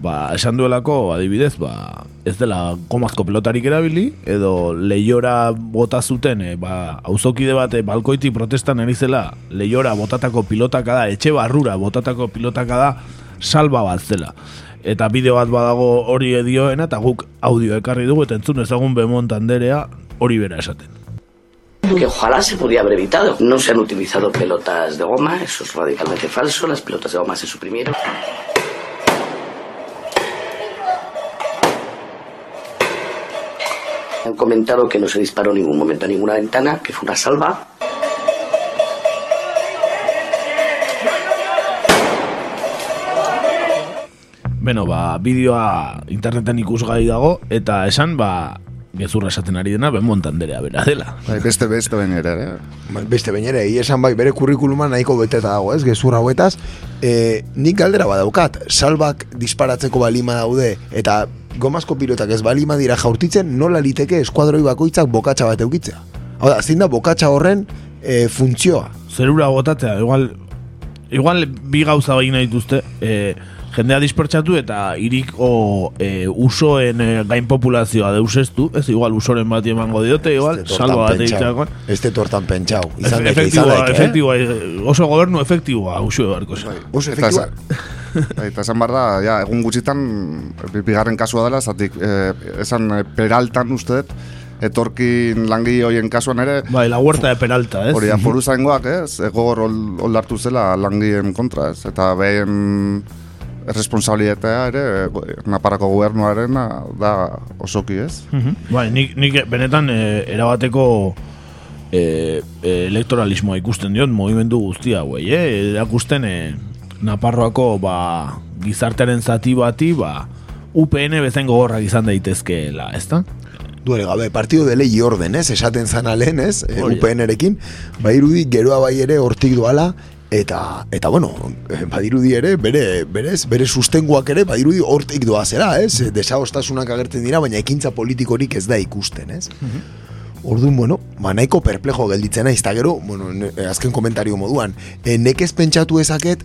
ba, esan duelako adibidez ba, ez dela gomazko pelotarik erabili edo lehiora bota zuten e, ba, auzokide bate balkoiti protestan ari zela lehiora botatako pilotaka da etxe barrura botatako pilotaka da salba bat zela eta bideo bat badago hori edioena eta guk audio ekarri dugu eta entzun ezagun Bemont Anderea hori bera esaten. que ojalá se podría haber evitado. No se han utilizado pelotas de goma, eso es radicalmente falso, las pelotas de goma se suprimieron. Han comentado que no se disparó en ningún momento a ninguna ventana, que fue una salva. Beno, ba, bideoa interneten ikusgai dago, eta esan, ba, gezurra esaten ari dena, ben montanderea bera dela. Bai, beste beste bain ere, ere. Ba, Beste bainera, egia esan bai, bere kurrikuluma nahiko beteta dago, ez, gezurra hauetaz. E, nik galdera badaukat, salbak disparatzeko balima daude, eta gomazko pilotak ez balima dira jaurtitzen, nola liteke eskuadroi bakoitzak bokatxa bat eukitzea. Hau da, zein da bokatxa horren e, funtzioa. Zerura botatzea, igual, igual bi gauza nahi dituzte, e, jendea dispertsatu eta iriko e, usoen e, gain populazioa deusestu, ez igual usoren bat emango diote, igual, salba bat egitzeako. Ez te tortan pentsau. Izan daike, izan Efektiboa, daike, eh? efektiboa, eh? oso gobernu efektiboa, usue barko zen. Oso esan- Bai, Eta esan behar da, ja, egun gutxitan, bi- bigarren kasua dela, zatik, eh, esan eh, peraltan uste dut, etorkin langi hoien kasuan ere... Bai, la huerta de Peralta, ez? Hori, foru zaingoak, ez? Egor oldartu zela langien kontra, ez? Eta behen responsabilitatea ere, go- Naparako gobernuaren da osoki, ez? Mhm. Bai, nik, nik benetan e, erabateko e, e, elektoralismoa ikusten diot movimendu guztia hauei, eh? Erakusten e, Naparroako ba, gizartearen zati bati ba, UPN bezen gogorrak izan daitezkeela, ezta? Duele gabe, partido de lei orden, ez? Esaten zana lehen, ez? E, Hori da. UPN-erekin, badirudi geroa bai ere hortik doala, eta, eta bueno, eh, badirudi ere, bere, berez, bere sustenguak ere, badirudi hortik doa zera, ez? Desagostasunak agertzen dira, baina ekintza politikorik ez da ikusten, ez? Orduan, bueno, ba, nahiko perplejo gelditzen naiz, eta gero, bueno, ne- azken komentario moduan, e, nekez pentsatu ezaket,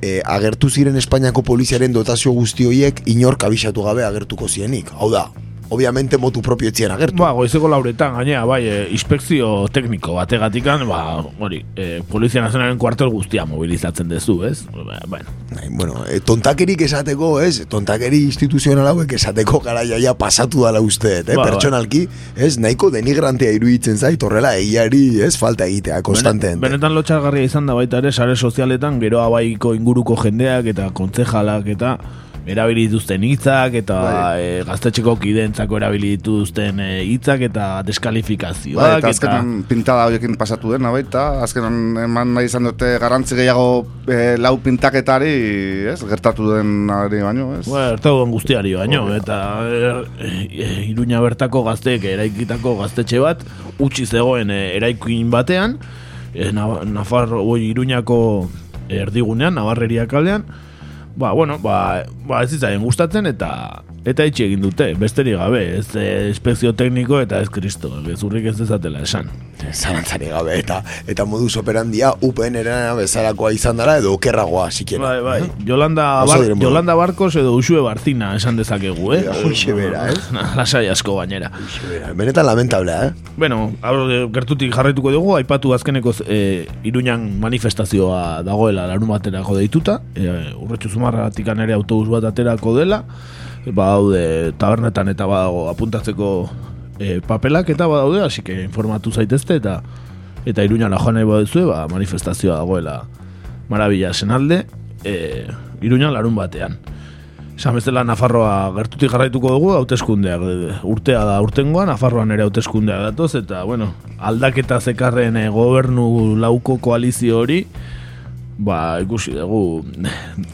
e, agertu ziren Espainiako poliziaren dotazio guzti horiek inork abisatu gabe agertuko zienik. Hau da, obviamente motu propio etzien agertu. Ba, goizeko lauretan, gainea, bai, e, inspekzio tekniko bategatikan, ba, hori, e, Polizia Nazionalen kuartel guztia mobilizatzen dezu, ez? Ba, bueno, Bai, bueno, e, tontakerik esateko, ez? Tontakeri instituzional hauek esateko garaia ja pasatu dala uste, eh? Ba, bai. Pertsonalki, ez? Nahiko denigrantea iruditzen zait, horrela egiari, ez? Falta egitea, konstantemente. Benetan lotxargarria izan da baita ere sare sozialetan gero abaiko inguruko jendeak eta kontzejalak eta erabili dituzten hitzak eta Bai. e, gaztetxeko kideentzako erabili dituzten e, hitzak eta deskalifikazioak Bai, eta azkenan pintada horiekin pasatu dena baita, azkenan eman nahi izan dute garantzi gehiago e, lau pintaketari, ez, gertatu den ari baino, ez? Ba, ertauden guztiari baino, eta e, Iruña bertako gazteek eraikitako gaztetxe bat, utzi zegoen eraikin batean, e, Na- Nafarro, oi, Iruñako erdigunean, Navarreria kalean, ba, bueno, ba, ba ez zitzaien gustatzen eta eta itxi egin dute, besterik gabe, ez e, inspekzio tekniko eta ez kristo, gezurrik ez dezatela esan. Zalantzari gabe, eta, eta modus operandia UPN erana bezalakoa izan dara, edo okerragoa, sikiera. Bai, bai. Yolanda, Oso Bar. Yolanda Barkos edo Usue Barcina esan dezakegu, eh? Hoxe bera, ez? Lasai asko gainera. Benetan lamentablea, eh? Bueno, eh, gertutik jarraituko dugu, aipatu azkeneko e, Iruñan manifestazioa dagoela larun baterako deituta, e, urretxu zumarratik ere autobus bat aterako dela, badaude tabernetan eta badago apuntatzeko e, papelak eta badaude, hasi que informatu zaitezte eta eta Iruñara joan nahi baduzue, ba, manifestazioa dagoela marabila senalde, e, Iruñan larun batean. Esan bezala Nafarroa gertutik jarraituko dugu hauteskundeak e, urtea da urtengoa, Nafarroan ere hauteskundeak datoz eta bueno, aldaketa zekarren gobernu lauko koalizio hori ba, ikusi dugu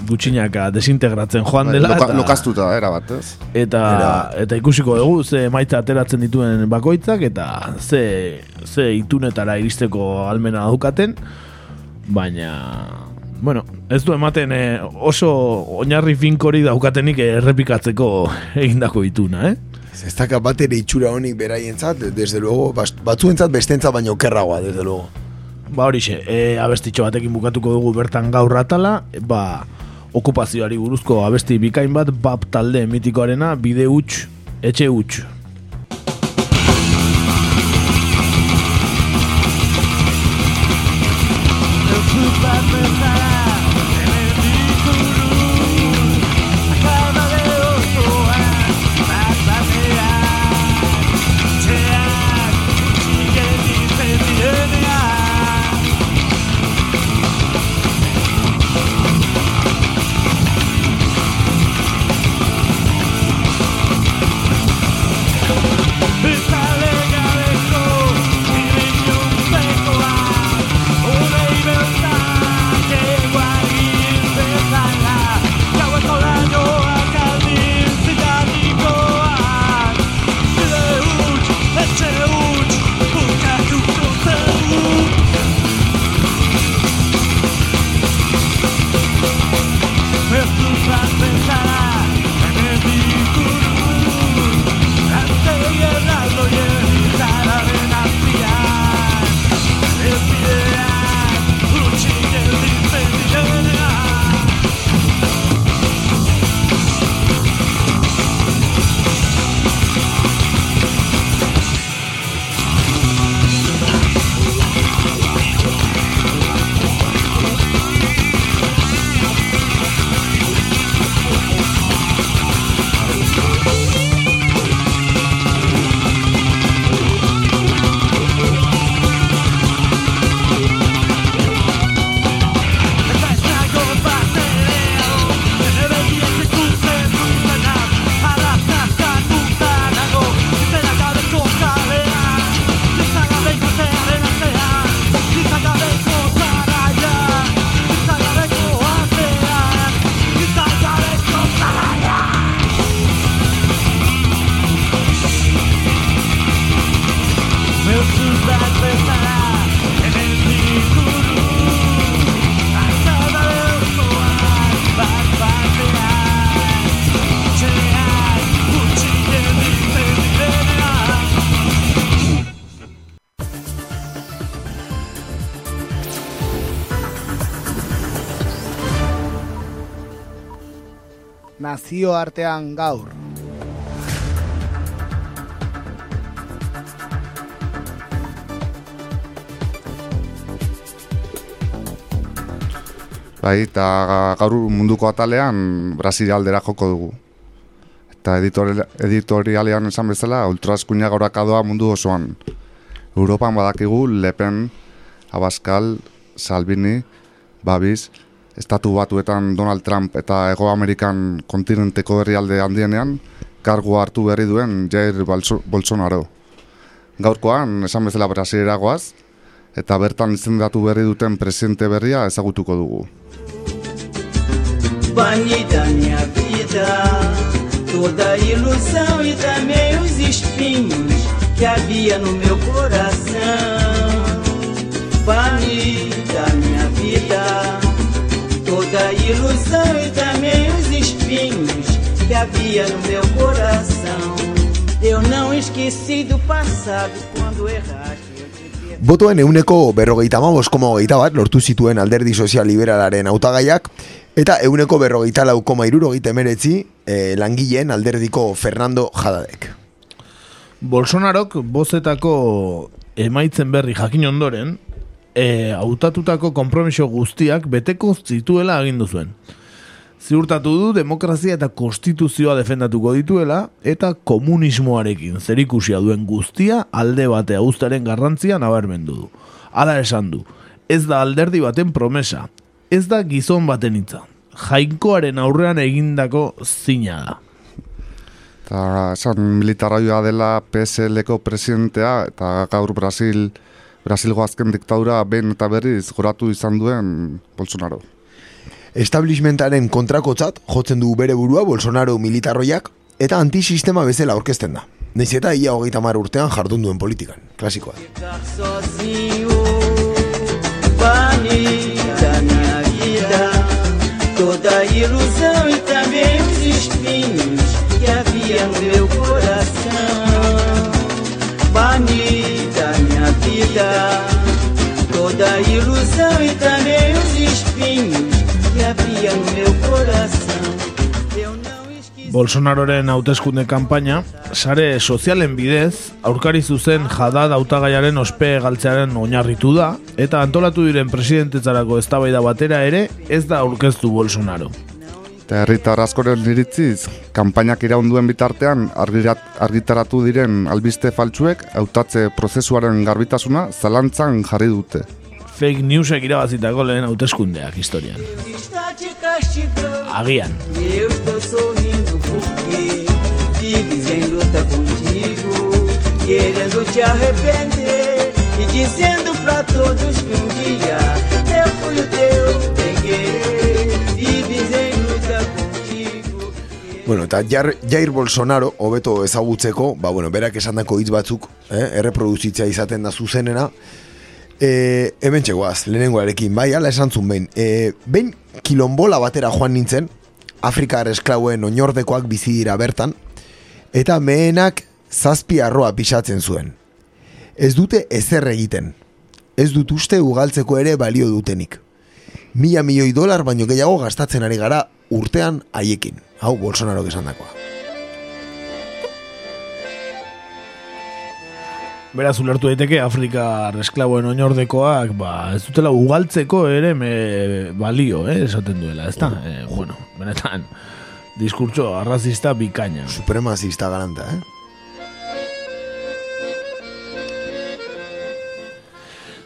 gutxinaka desintegratzen joan Bai, dela loka, eta, lokaztuta, era bat, ez? eta, eta ikusiko dugu ze maitza ateratzen dituen bakoitzak eta ze, ze itunetara iristeko almena daukaten baina bueno, ez du ematen eh, oso oinarri finkori daukatenik errepikatzeko egindako ituna, eh? Ez daka bat ere itxura honik beraientzat, desde luego, batzuentzat bestentzat baino okerragoa, desde luego. Ba horixe, e, abestitxo batekin bukatuko dugu bertan gaur atala, ba, okupazioari buruzko abesti bikain bat, bap talde mitikoarena, bide huts, etxe huts. Nazioartean gaur. Bai, eta gaur munduko atalean Brasil aldera joko dugu. Eta editorial, editorialean esan bezala, ultraskuina gaurakadoa mundu osoan. Europan badakigu Lepen, Abascal, Salvini, Babis, estatu batuetan Donald Trump eta Ego Amerikan kontinenteko herrialde handienean, kargu hartu berri duen Jair Bolsonaro. Gaurkoan, esan bezala Brasilera goaz, eta bertan izendatu berri duten presidente berria ezagutuko dugu. Bani da minha vida, toda ilusão e também os espinhos que havia no meu coração. Bani da minha vida, toda ilusão e também os espinhos que havia no meu coração. Eu não esqueci do passado quando erraste. Botoen euneko berrogeita amabos koma hogeita bat lortu zituen alderdi sozial liberalaren hautagaiak eta euneko berrogeita lau koma irurogeita emeretzi eh, langileen alderdiko Fernando Jadadek. Bolsonarok bozetako emaitzen berri jakin ondoren, e, hautatutako konpromiso guztiak beteko zituela agindu zuen. Ziurtatu du demokrazia eta konstituzioa defendatuko dituela eta komunismoarekin zerikusia duen guztia alde batea uztaren garrantzia nabarmendu du. Hala esan du, ez da alderdi baten promesa, ez da gizon baten hitza. Jainkoaren aurrean egindako zina da. Eta esan militarraioa dela PSL-ko presidentea eta gaur Brasil Brasilgo azken diktadura behin eta berriz goratu izan duen Bolsonaro. Establishmentaren kontrakotzat jotzen du bere burua Bolsonaro militarroiak eta antisistema bezala aurkezten da. Naiz eta ia hogeita mar urtean jardun duen politikan. Klasikoa. Bani da minha vida, toda ilusão e também os espinhos que havia no meu coração. Bani da minha vida, toda ilusão e também os espinhos que havia no meu coração. Bolsonaroren hauteskunde kanpaina, sare sozialen bidez, aurkari zuzen jadad hautagaiaren ospe galtzearen oinarritu da, eta antolatu diren presidentetzarako eztabaida batera ere ez da aurkeztu Bolsonaro. Eta herritar askoren iritziz, kanpainak iraunduen bitartean argirat, argitaratu diren albiste faltsuek hautatze prozesuaren garbitasuna zalantzan jarri dute. Fake newsek irabazitako lehen hauteskundeak historian. Agian. Querendo te arrepender e dizendo pra todos que um dia eu fui o teu Bueno, eta Jair, Jair Bolsonaro, hobeto ezagutzeko, ba, bueno, berak esandako hitz batzuk, eh, erreproduzitzea izaten da zuzenena, e, hemen txegoaz, lehenengoarekin, bai, ala esan zuen behin. E, behin kilombola batera joan nintzen, Afrikar esklauen oinordekoak bizi dira bertan, eta mehenak zazpi arroa pixatzen zuen. Ez dute ezer egiten. Ez dut uste ugaltzeko ere balio dutenik. Mila milioi dolar baino gehiago gastatzen ari gara urtean haiekin. Hau, Bolsonaro esan dakoa. Beraz, ulertu daiteke Afrika esklaboen oinordekoak, ba, ez dutela ugaltzeko ere me balio, eh, esaten duela, ez da? Eh, bueno, benetan, diskurtso arrazista bikaina. Supremazista garanta, eh?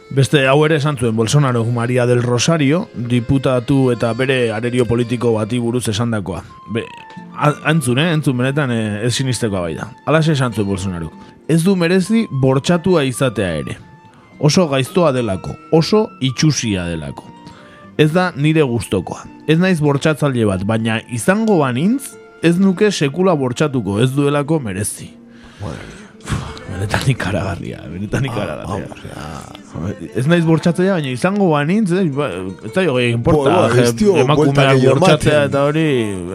Beste hau ere esan zuen Bolsonaro Maria del Rosario, diputatu eta bere arerio politiko bati buruz esandakoa. Be, antzun, eh? Entzun benetan eh, ez sinistekoa bai da. Alaxe esan zuen Bolsonaro. Ez du merezi bortxatua izatea ere. Oso gaiztoa delako, oso itxusia delako. Ez da nire gustokoa. Ez naiz bortxatzaile bat, baina izango banintz, ez nuke sekula bortxatuko, ez duelako merezi. Benetan ikaragarria, benetan ikaragarria. Ez naiz bortxatzea, baina izango banintz, eh, ba, ez zaio gehiagin importa. Buelta emakumeak bortxatzea eta hori,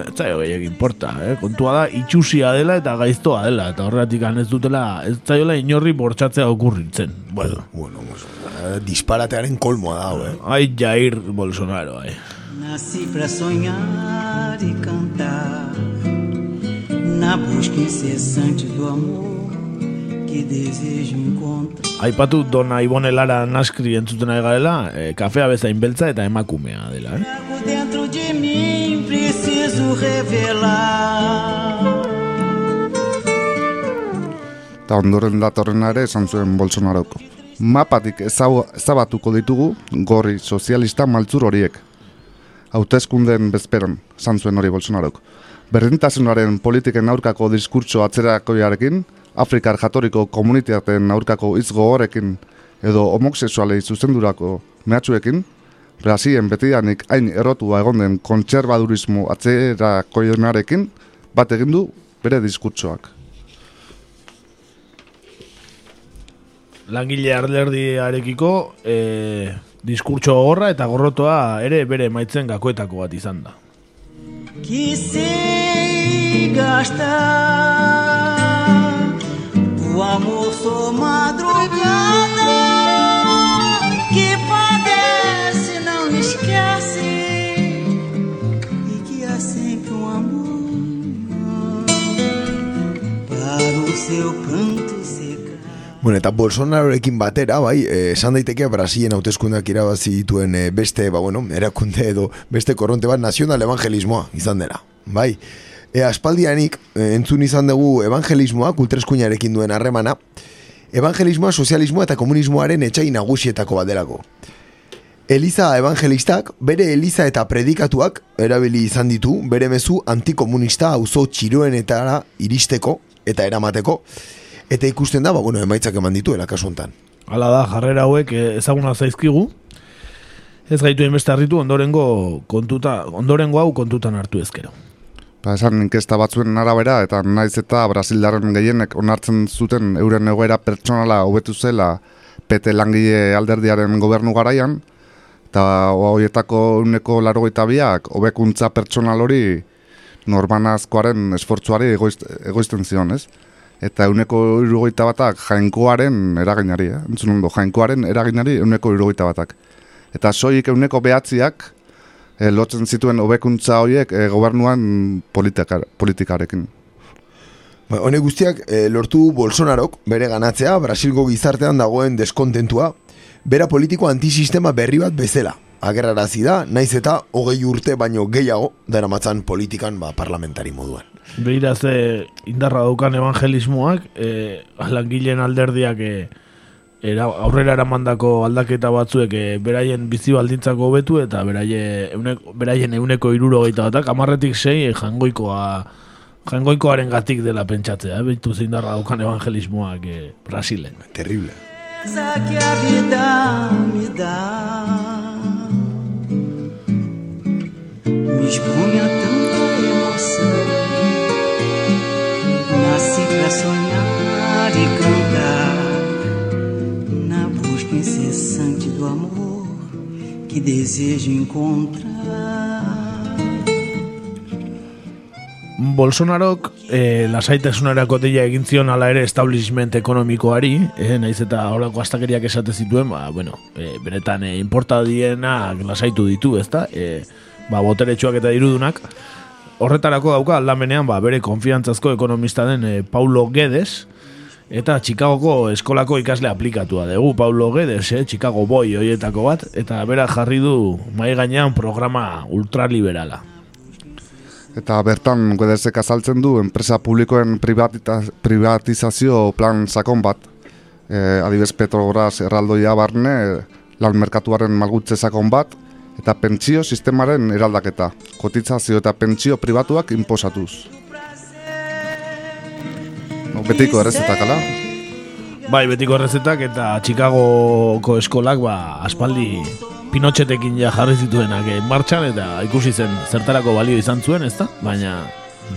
ez zaio gehiagin importa. Eh? Kontua da, itxusia dela eta gaiztoa dela. Eta horregatik ez dutela, ez zaiola inorri bortxatzea okurritzen. Bueno, bueno, Eh, disparatearen kolmoa da, eh? ai Jair Bolsonaro, ai. Nasci pra sonhar e cantar. na busca incessante do amor. Aipatu Dona Ibone Lara Naskri entzuten ari garela, e, kafea bezain beltza eta emakumea dela, eh? Eta ondoren datorrena ere esan zuen Bolsonarok. Mapatik ezau- ezabatuko ditugu gorri sozialista maltzur horiek. Hautezkunden bezperan, esan zuen hori Bolsonarok. Berdintasunaren politiken aurkako diskurtso atzerakoiarekin, Afrikar jatoriko komunitateen aurkako hitz gogorekin edo homoseksualei zuzendurako mehatxuekin, Brasilen betidanik hain errotua egon den kontserbadurismo atzerakoienarekin bat egin du bere diskurtsoak. Langile arlerdiarekiko e, diskurtso gogorra eta gorrotoa ere bere maitzen gakoetako bat izan da. que sei gastar. O amor sou madrugada que padece, não esquece e que há sempre um amor para o seu pranto secar. Bueno, eta Bolsonarorekin batera, bai, eh, esan daiteke Brasilen hauteskundeak irabazi dituen eh, beste, ba, bueno, erakunde edo beste korronte bat nazional evangelismoa izan dela, bai. E, aspaldianik, eh, entzun izan dugu evangelismoa, kultreskuinarekin duen harremana, evangelismoa, sozialismoa eta komunismoaren etxai nagusietako bat delako. Eliza evangelistak bere eliza eta predikatuak erabili izan ditu bere mezu antikomunista auzo txiroenetara iristeko eta eramateko eta ikusten da, ba, bueno, emaitzak eman dituela kasu hontan. Hala da, jarrera hauek eh, ezaguna zaizkigu. Ez gaitu beste harritu ondorengo kontuta, ondorengo hau kontutan hartu ezkero. Ba, esan inkesta batzuen arabera eta naiz eta Brasildarren gehienek onartzen zuten euren egoera pertsonala hobetu zela pete langile alderdiaren gobernu garaian, eta horietako uneko larogeita biak hobekuntza pertsonal hori normanazkoaren esfortzuari egoiz, egoizten zion, ez? Eta uneko irugoita batak jainkoaren eraginari, eh? entzun ondo, jainkoaren eraginari uneko irugoita batak. Eta soik uneko behatziak e, lotzen zituen hobekuntza horiek e, gobernuan politikar, politikarekin. Ba, Honek guztiak eh, lortu Bolsonarok bere ganatzea Brasilgo gizartean dagoen deskontentua, bera politiko antisistema berri bat bezala. Agerrarazi da, naiz eta hogei urte baino gehiago daramatzan politikan ba, parlamentari moduan. Beira ze indarra daukan evangelismoak, e, langileen alderdiak e, era, aurrera eramandako aldaketa batzuek e, beraien bizi baldintzako hobetu eta beraie, euneko, beraien euneko iruro batak, amarretik sei e, jangoikoa jangoikoaren gatik dela pentsatzea, eh? behitu zein darra daukan evangelismoak e, Brasilen. Terrible. Essa que a vida me dá me expõe a tanta emoção. Nasci pra sonhar e cantar incessante do amor que desejo encontrar. Bolsonarok e, lasaitasunerako deia egin zion ala ere establishment ekonomikoari, e, naiz eta horako astakeriak esate zituen, ba, bueno, e, benetan e, importa dienak lasaitu ditu, ezta? E, ba, boteretsuak eta irudunak. Horretarako dauka aldamenean ba, bere konfiantzazko ekonomista den e, Paulo Guedes, eta Chicagoko eskolako ikasle aplikatua dugu Paulo Guedes, eh, Chicago Boy hoietako bat, eta bera jarri du mai gainean programa ultraliberala. Eta bertan Guedesek azaltzen du enpresa publikoen privatizazio plan sakon bat. E, adibez Petrobras erraldoia barne lan merkatuaren malgutze sakon bat eta pentsio sistemaren eraldaketa. Kotizazio eta pentsio pribatuak inposatuz. Betiko errezetak, ala? Bai, betiko errezetak eta Chicagoko eskolak ba, aspaldi Pinotxetekin ja jarri zituenak eh, martxan eta ikusi zen zertarako balio izan zuen, ezta? Baina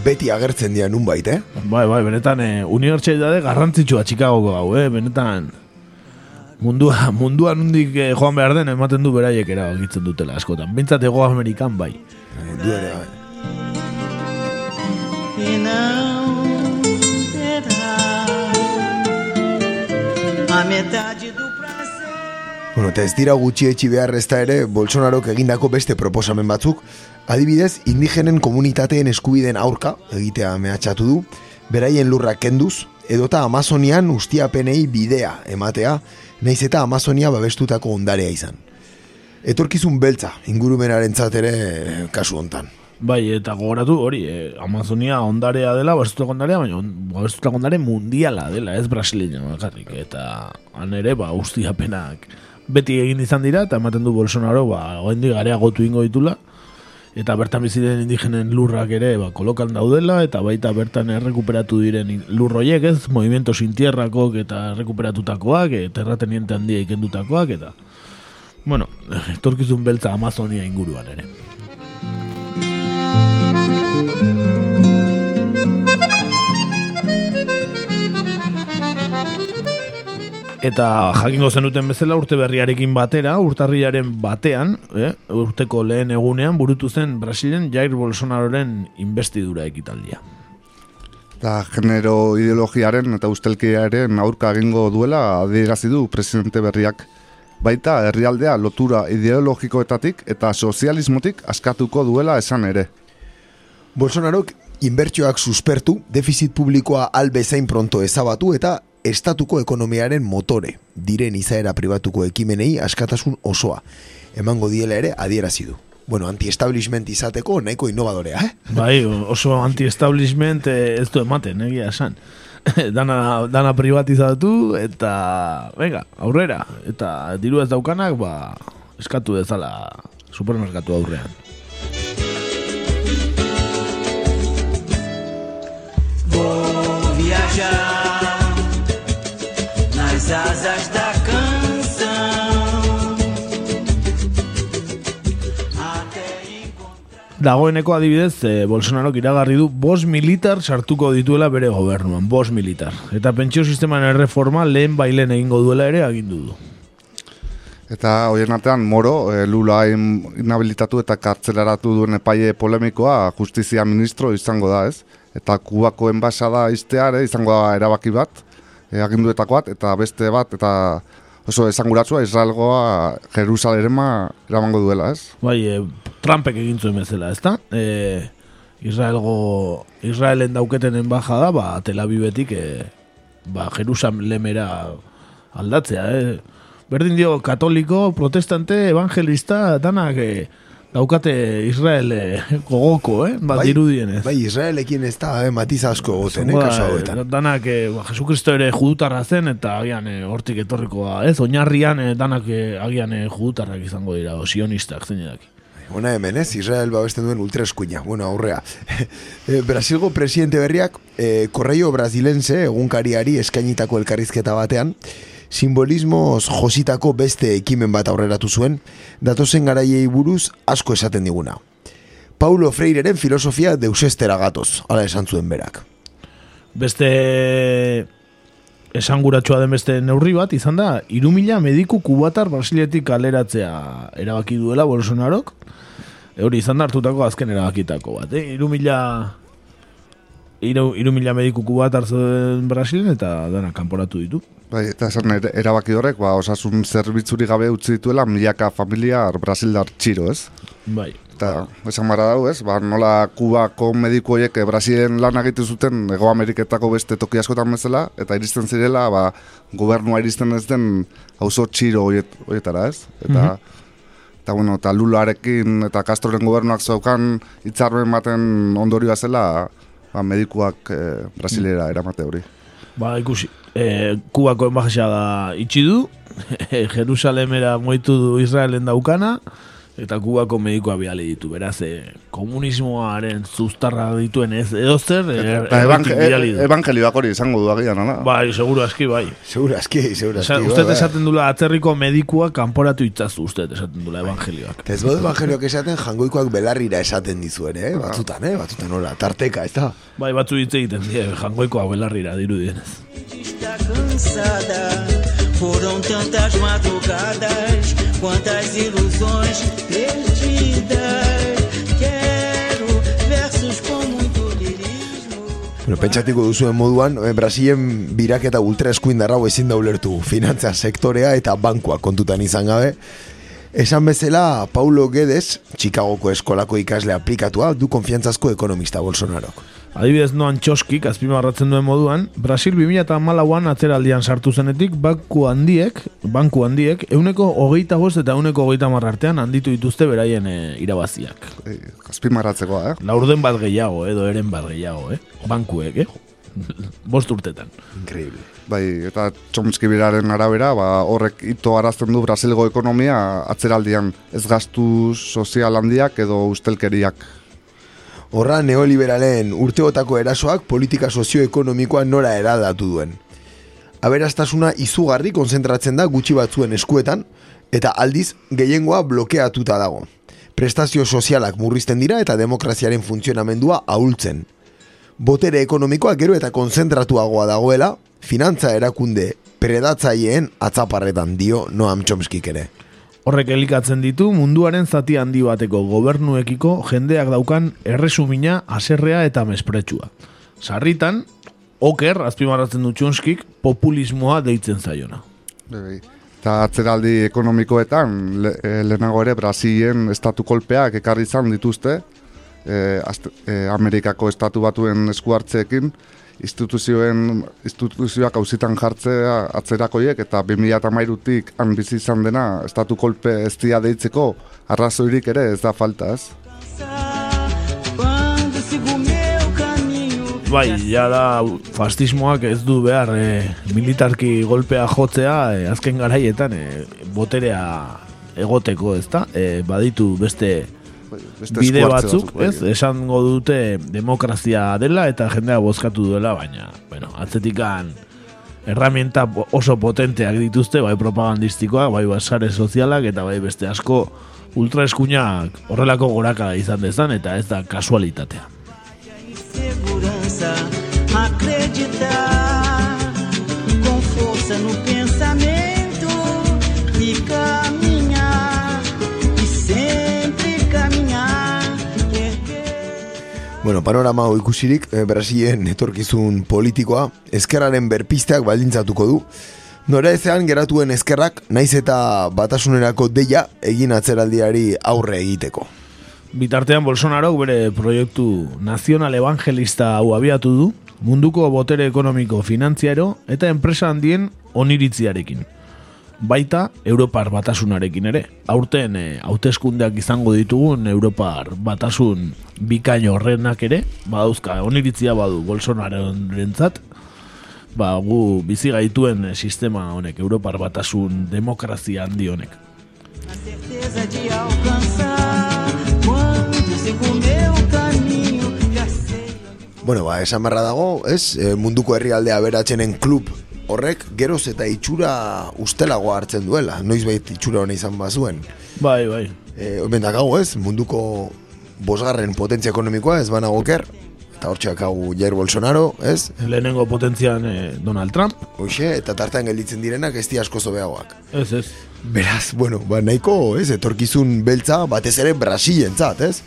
Beti agertzen dira nunbait, eh? Bai, bai, benetan e, unibertsitate garrantzitsua Chicagoko hau, eh? Benetan mundua, mundua nundik eh, joan behar den ematen du beraiek erabakitzen dutela askotan. Bintzat ego Amerikan bai. du ere, bai. Bueno, eta ez dira gutxi etxi behar ez da ere Bolsonarok egindako beste proposamen batzuk, adibidez, indigenen komunitateen eskubideen aurka, egitea mehatxatu du, beraien lurra kenduz, edota Amazonian ustiapenei bidea ematea, naiz eta Amazonia babestutako ondarea izan. Etorkizun beltza, ingurumenaren ere kasu hontan. Bai, eta gogoratu hori, eh, Amazonia ondarea dela, babestutako ondarea, baina babestutako ondare mundiala dela, ez brasileño bakarrik, eta han ere, ba, ustiapenak beti egin izan dira, eta ematen du Bolsonaro, ba, oendik areagotu ingo ditula, eta bertan bizi indigenen lurrak ere ba, kolokan daudela, eta baita bertan errekuperatu diren lurroiek, ez, movimiento sin tierrakok eta errekuperatutakoak, e, terrateniente handia ikendutakoak, eta, bueno, etorkizun beltza Amazonia inguruan ere. Eta jakingo zenuten bezala urte berriarekin batera, urtarriaren batean, eh, urteko lehen egunean burutu zen Brasilen Jair Bolsonaroren investidura ekitaldia. Eta genero ideologiaren eta ustelkiaren aurka egingo duela adierazi du presidente berriak. Baita herrialdea lotura ideologikoetatik eta sozialismotik askatuko duela esan ere. Bolsonarok inbertsioak suspertu, defizit publikoa albezain pronto ezabatu eta estatuko ekonomiaren motore, diren izaera pribatuko ekimenei askatasun osoa. Emango diela ere adierazi du. Bueno, anti-establishment izateko nahiko innovadorea, eh? Bai, oso anti-establishment eh, ez du ematen, egia esan. dana, dana privatizatu eta, venga, aurrera. Eta diru ez daukanak, ba, eskatu dezala supermerkatu aurrean. Vou nas asas da. Dagoeneko adibidez, e, Bolsonarok iragarri du bos militar sartuko dituela bere gobernuan, bos militar. Eta pentsio sisteman erreforma lehen bailen egingo duela ere agindu du. Eta hoien artean Moro, e, Lula in- inhabilitatu eta kartzelaratu duen epaile polemikoa justizia ministro izango da, ez? Eta Kubako enbasada izteare izango da erabaki bat, e, aginduetako bat, eta beste bat, eta oso esanguratsua Israelgoa Jerusalerema eramango duela, ez? Bai, e, Trumpek egin zuen bezala, ezta? E, Israelgo, Israelen dauketen enbajada, ba, Tel Avivetik, e, ba, Jerusalemera aldatzea, eh? Berdin dio, katoliko, protestante, evangelista, danak e, daukate Israel e, gogoko, eh? Ba, dirudienez. Bai, Israelekin ez da, eh, matiz asko goten, eh, kasu hauetan. danak, eh, ba, Jesukristo ere judutarra zen, eta agian eh, hortik etorrikoa, ez? Oinarrian eh, danak eh, agian eh, judutarrak izango dira, o sionistak zein edaki. Hona hemen, ez, Israel babesten duen ultraeskuina, bueno, aurrea. Eh, Brasilgo presidente berriak, eh, korreio brasilense egunkariari eskainitako elkarrizketa batean, simbolismoz jositako beste ekimen bat aurreratu zuen, datozen garaiei buruz asko esaten diguna. Paulo Freireren filosofia deusestera gatoz, ala esan zuen berak. Beste esanguratsua den beste neurri bat izan da, irumila mediku kubatar Brasiletik kaleratzea erabaki duela Bolsonarok, E hori izan da hartutako azken erabakitako bat, eh? Irumila iru, irumila mediku kubatar zeuden Brasilen eta dana kanporatu ditu. Bai, eta esan ere- erabaki horrek, ba, osasun zerbitzuri gabe utzi dituela milaka familia brasildar txiro, ez? Bai. Eta, esan bara dau, ez? Ba, nola Kubako mediku horiek eh, Brasilen lan egiten zuten Ego Ameriketako beste toki askotan bezala, eta iristen zirela, ba, gobernua iristen ez den auzo txiro horiet, horietara, ez? Eta, Mhm. eta, bueno, eta Lularekin eta Castroren gobernuak zaukan hitzarmen baten ondorioa zela, ba, medikuak eh, Brasilera eramate hori. Ba, ikusi, e, Kubako enbajada itxi du, Jerusalemera moitu du Israelen daukana, eta Kubako medikoa biali ditu. Beraz, e, komunismoaren zuztarra dituen ez edo zer, e, Eta evang- biali du. e- evangelioak hori izango du agian, ala? Bai, seguru aski, bai. Seguro aski, seguro aski. Bai, usted bai. esaten dula atzerriko medikua kanporatu itzazu, usted esaten dula evangelioak. Ez badu evangelioak esaten jangoikoak belarrira esaten dizuen, eh? Batzutan, eh? Batzutan hola, tarteka, ez da? Bai, batzu hitz egiten die, jangoikoa belarrira dirudienez. está cansada. Foram tantas madrugadas, quantas ilusões perdidas. Quero versos com muito lirismo. Bueno, pentsatiko duzuen moduan, eh, Brasilen biraketa ultra eskuindarra ezin da ulertu finantza sektorea eta bankua kontutan izan gabe. Esan bezala, Paulo Guedes, Chicagoko eskolako ikasle aplikatua, du konfiantzazko ekonomista Bolsonarok. Adibidez noan txoskik, azpimarratzen duen moduan, Brasil 2008an atzeraldian sartu zenetik, banku handiek, banku handiek, euneko hogeita bost eta euneko hogeita artean handitu dituzte beraien e, irabaziak. E, azpimarratzekoa, eh? Laurden bat gehiago, edo eren bat gehiago, eh? Bankuek, eh? bost urtetan. Increíble. Bai, eta Chomsky biraren arabera, ba, horrek ito arazten du Brasilgo ekonomia atzeraldian ez gastu sozial handiak edo ustelkeriak. Horra neoliberalen urteotako erasoak politika sozioekonomikoa nora eraldatu duen. Aberastasuna izugarri konzentratzen da gutxi batzuen eskuetan, eta aldiz gehiengoa blokeatuta dago. Prestazio sozialak murrizten dira eta demokraziaren funtzionamendua ahultzen. Botere ekonomikoa gero eta konzentratuagoa dagoela, finantza erakunde predatzaileen atzaparretan dio Noam Chomskik ere. Horrek elikatzen ditu munduaren zati handi bateko gobernuekiko jendeak daukan erresumina, aserrea eta mespretsua. Sarritan, oker, azpimarratzen du Chomskik, populismoa deitzen zaiona. Bai. Eta atzeraldi ekonomikoetan, le, e, lehenago ere, Brasilen estatu kolpeak ekarri izan dituzte, e, azte, e, Amerikako estatu batuen esku hartzeekin, instituzioen instituzioak auzitan jartzea atzerakoiek eta 2013tik han bizi izan dena estatu kolpe ez dia deitzeko arrazoirik ere ez da falta, ez? Bai, ja da fastismoak ez du behar e, militarki golpea jotzea e, azken garaietan e, boterea egoteko, ezta? E, baditu beste Beste bide batzuk, bai. ez? Esango dute demokrazia dela eta jendea bozkatu duela, baina, bueno, atzetikan herramienta oso potenteak dituzte, bai propagandistikoak, bai basare sozialak eta bai beste asko ultraeskuinak horrelako goraka izan dezan eta ez da kasualitatea. segurança, acreditar com força no Bueno, panorama ikusirik, eh, Brasilen etorkizun politikoa, ezkerraren berpisteak baldintzatuko du. Nora ezean geratuen ezkerrak, naiz eta batasunerako deia egin atzeraldiari aurre egiteko. Bitartean Bolsonaro bere proiektu nazional evangelista hau abiatu du, munduko botere ekonomiko finantziaro eta enpresa handien oniritziarekin. Baita Europar batasunarekin ere. Aurten e, hauteskundeak izango ditugun Europar batasun bikaino horrenak ere, badauzka oniritzia badu Bolsonarorentzat, ba, gu bizi gaituen eh, sistema honek, Europar batasun demokrazia handi honek. Bueno, ba, esan barra dago, ez, e, munduko herrialde aberatzenen klub horrek geroz eta itxura ustelagoa hartzen duela, noizbait itxura hona izan bazuen. Bai, bai. E, dakago ez, munduko bosgarren potentzia ekonomikoa ez banago ker, eta hortxe dakagu Jair Bolsonaro, ez? Lehenengo potentzian eh, Donald Trump. Hoxe, eta tartean gelditzen direnak ez di asko zobeagoak. Ez, ez. Beraz, bueno, ba, nahiko, ez, etorkizun beltza batez ere Brasilentzat, ez?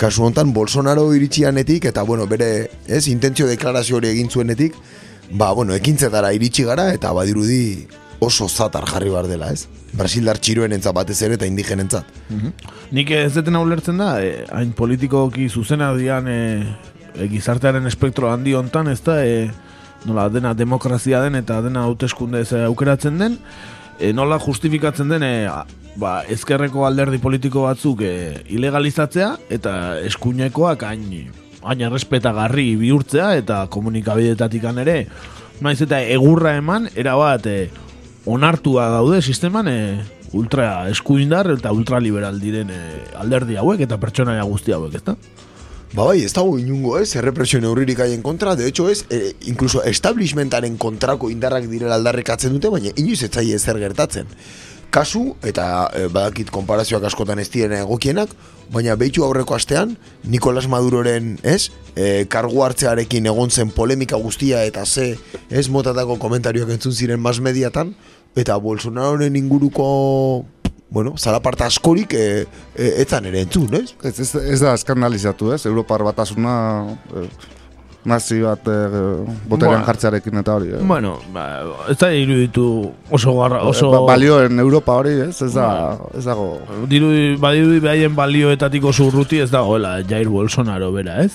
Kasu hontan Bolsonaro iritsianetik eta bueno, bere, ez, intentzio deklarazio hori egin zuenetik, ba, bueno, ekintzetara iritsi gara eta badirudi oso zatar jarri bar dela, ez? Brasildar txiroen entzat batez ere eta indigenentzat. Nik ez detena ulertzen da, eh, hain politikoki zuzena dian eh, eh, gizartearen espektro handi hontan, ez da, eh, nola dena demokrazia den eta dena hauteskunde ez aukeratzen den, eh, nola justifikatzen den eh, ba, ezkerreko alderdi politiko batzuk eh, ilegalizatzea eta eskuinekoak hain, hain errespetagarri bihurtzea eta komunikabidetatikan ere, naiz eta egurra eman, erabat eh, onartua daude sisteman eh, ultra eskuindar eta ultraliberal diren eh, alderdi hauek eta pertsonaia guzti hauek, ezta? Ba bai, ez dago inungo ez, errepresio neurririk haien kontra, de hecho ez, e, incluso establishmentaren kontrako indarrak direla aldarrikatzen dute, baina inoiz ez zaie zer gertatzen. Kasu, eta e, badakit konparazioak askotan ez diren egokienak, baina behitu aurreko astean, Nicolas Maduroren, ez, e, kargu hartzearekin egon zen polemika guztia eta ze, ez motatako komentarioak entzun ziren mas mediatan, eta Bolsonaroren inguruko bueno, zalaparta askorik e, e, etzan ere entzun, ez? Ez, ez, ez da eskandalizatu, ez? Europar batasuna... Eh, nazi bat e, boterean Ba. jartzearekin eta hori. Eh. Bueno, ba, ez da iruditu oso garra, oso... Ba- balioen Europa hori, ez? Ez da, ez dago. Diru, badirudi behaien balioetatik oso urruti ez dagoela Jair Bolsonaro bera, ez?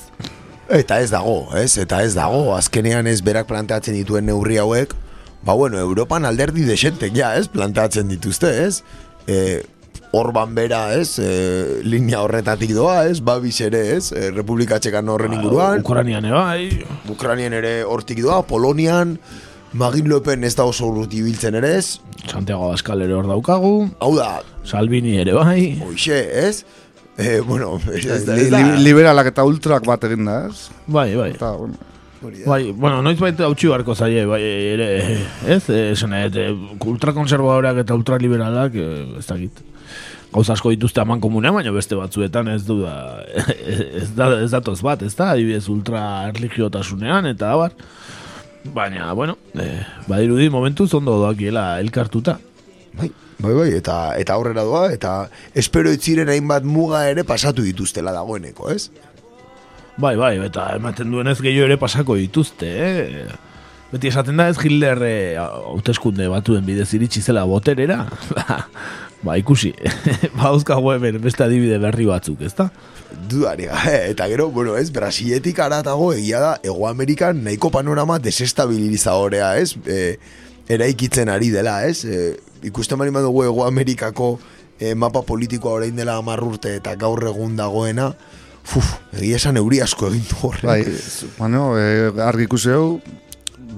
Eta ez dago, ez? Eta ez dago, azkenean ez berak planteatzen dituen neurri hauek, ba bueno, Europan alderdi desentek ja, ez? Planteatzen dituzte, ez? E, Orban bera, ez? E, linea horretatik doa, ez? Babis ere, ez? E, Republika Txekan horren inguruan. Ukranian bai. Ukranian ere hortik doa, Polonian, Magin Le Pen ez da oso urruti biltzen ere, ez? Santiago Abascal ere hor daukagu. Hau da. Salvini ere bai. Hoxe, ez? E, bueno, ez da, ez da. li, liberalak eta ultrak bat egin da, ez? Bai, bai. Eta, bueno. Bai, bueno, noiz baita hautsi barko zaie, bai, ere, ez? Esan nahi, ultrakonservadoreak eta ultraliberalak, eh, ez dakit. Gauza asko dituzte aman komunean, baina beste batzuetan ez du da, ez, da, ez datoz bat, ez da, adibidez ultra erligiotasunean, eta abar. Baina, bueno, eh, badirudi momentuz ondo doakiela elkartuta. Bai, bai, bai, eta, eta aurrera doa, eta espero etziren hainbat muga ere pasatu dituztela dagoeneko, ez? Bai, bai, eta ematen duenez gehiago ere pasako dituzte, eh? Beti esaten da ez Hitler eh, hauteskunde batuen bidez iritsi zela boterera. ba, ikusi. ba, euskago hemen beste adibide berri batzuk, ezta? Dudari eta gero, bueno, ez, Brasiletik aratago egia da, Ego Amerikan nahiko panorama desestabilizadorea, ez? E, eraikitzen ari dela, ez? E, ikusten bari dugu Ego Amerikako e, mapa politikoa orain dela hamar urte eta gaur egun dagoena, Uf, egia esan euri asko egin du horre. Bai, bueno, e, argi ikusi hau,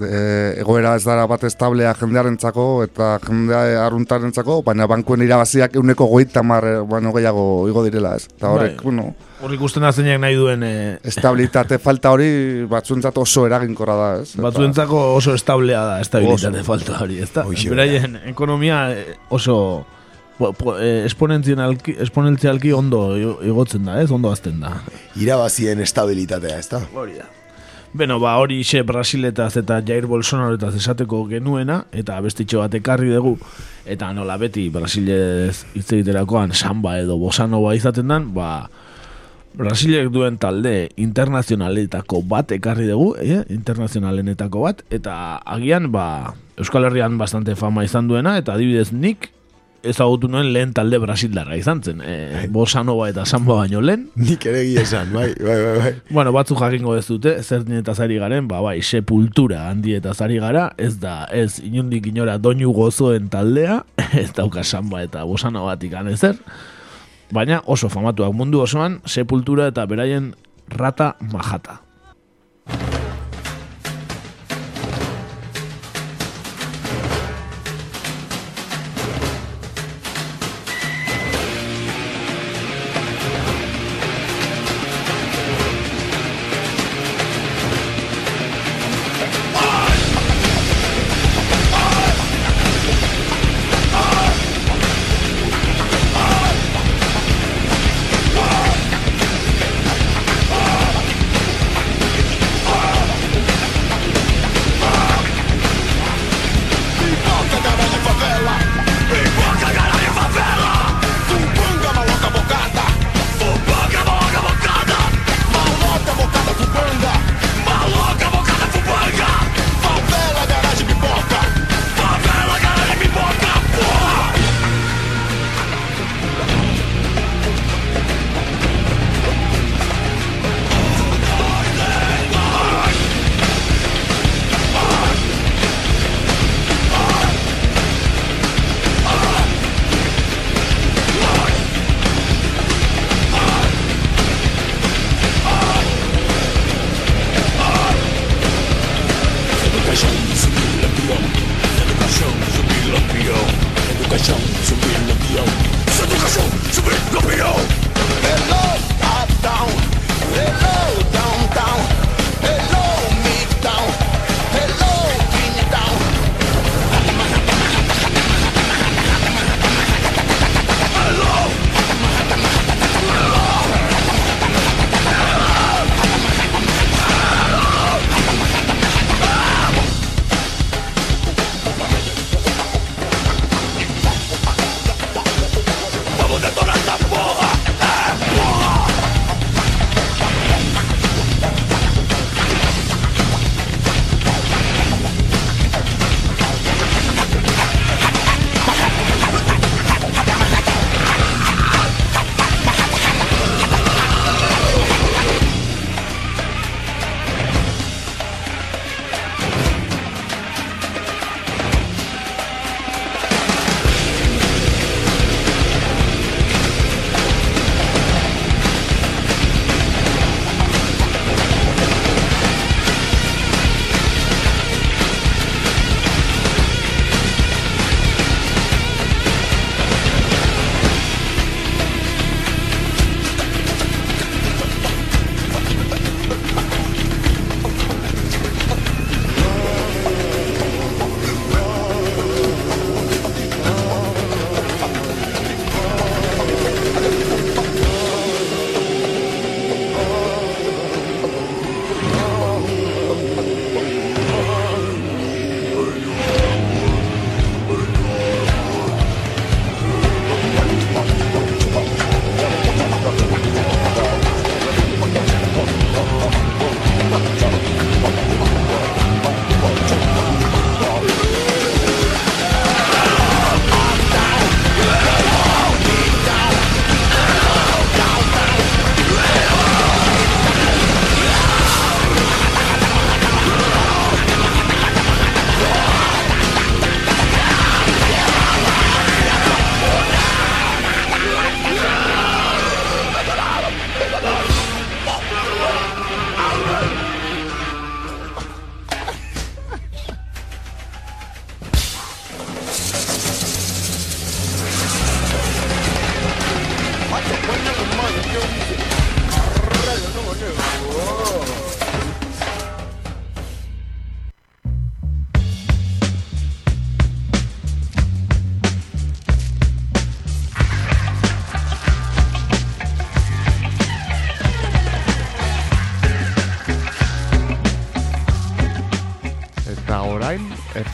e, egoera ez dara bat establea jendearentzako eta jendea arruntarentzako, baina bankuen irabaziak euneko goita mar, bueno, gehiago igo direla, ez? Eta horrek, Bai. bueno, Hor ikusten da zeinak nahi duen eh, estabilitate falta hori batzuentzat oso eraginkorra da, ez? Batzuentzako oso establea da, estabilitate Oso. falta hori, ezta? Hoxe, Beraien ekonomia eh, oso eh, esponentzialki, esponentzialki ondo igotzen da, ez? Ondo azten da. Irabazien estabilitatea, ez da? Hori da. Beno, ba, hori xe Brasiletaz eta Jair Bolsonaroetaz esateko genuena, eta bestitxo bat ekarri dugu, eta nola beti Brasilez hitz egiterakoan samba edo bosanova izaten dan, ba, Brasilek duen talde internazionaletako bat ekarri dugu, eh? internazionalenetako bat, eta agian, ba, Euskal Herrian bastante fama izan duena, eta adibidez nik ezagutu nuen lehen talde brasildarra izan zen. E, bosanova eta samba baino lehen, Nik ere esan, bai, bai, bai, bai. Bueno, batzuk jakingo ez dute, zer eta zari garen, ba, bai, sepultura handi eta zari gara, ez da, ez inundik inora doinu gozoen taldea, ez dauka samba eta bosana batik ezer, baina oso famatuak mundu osoan, sepultura eta beraien rata majata.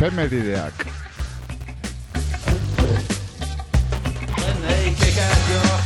Eta orain, efemerideak.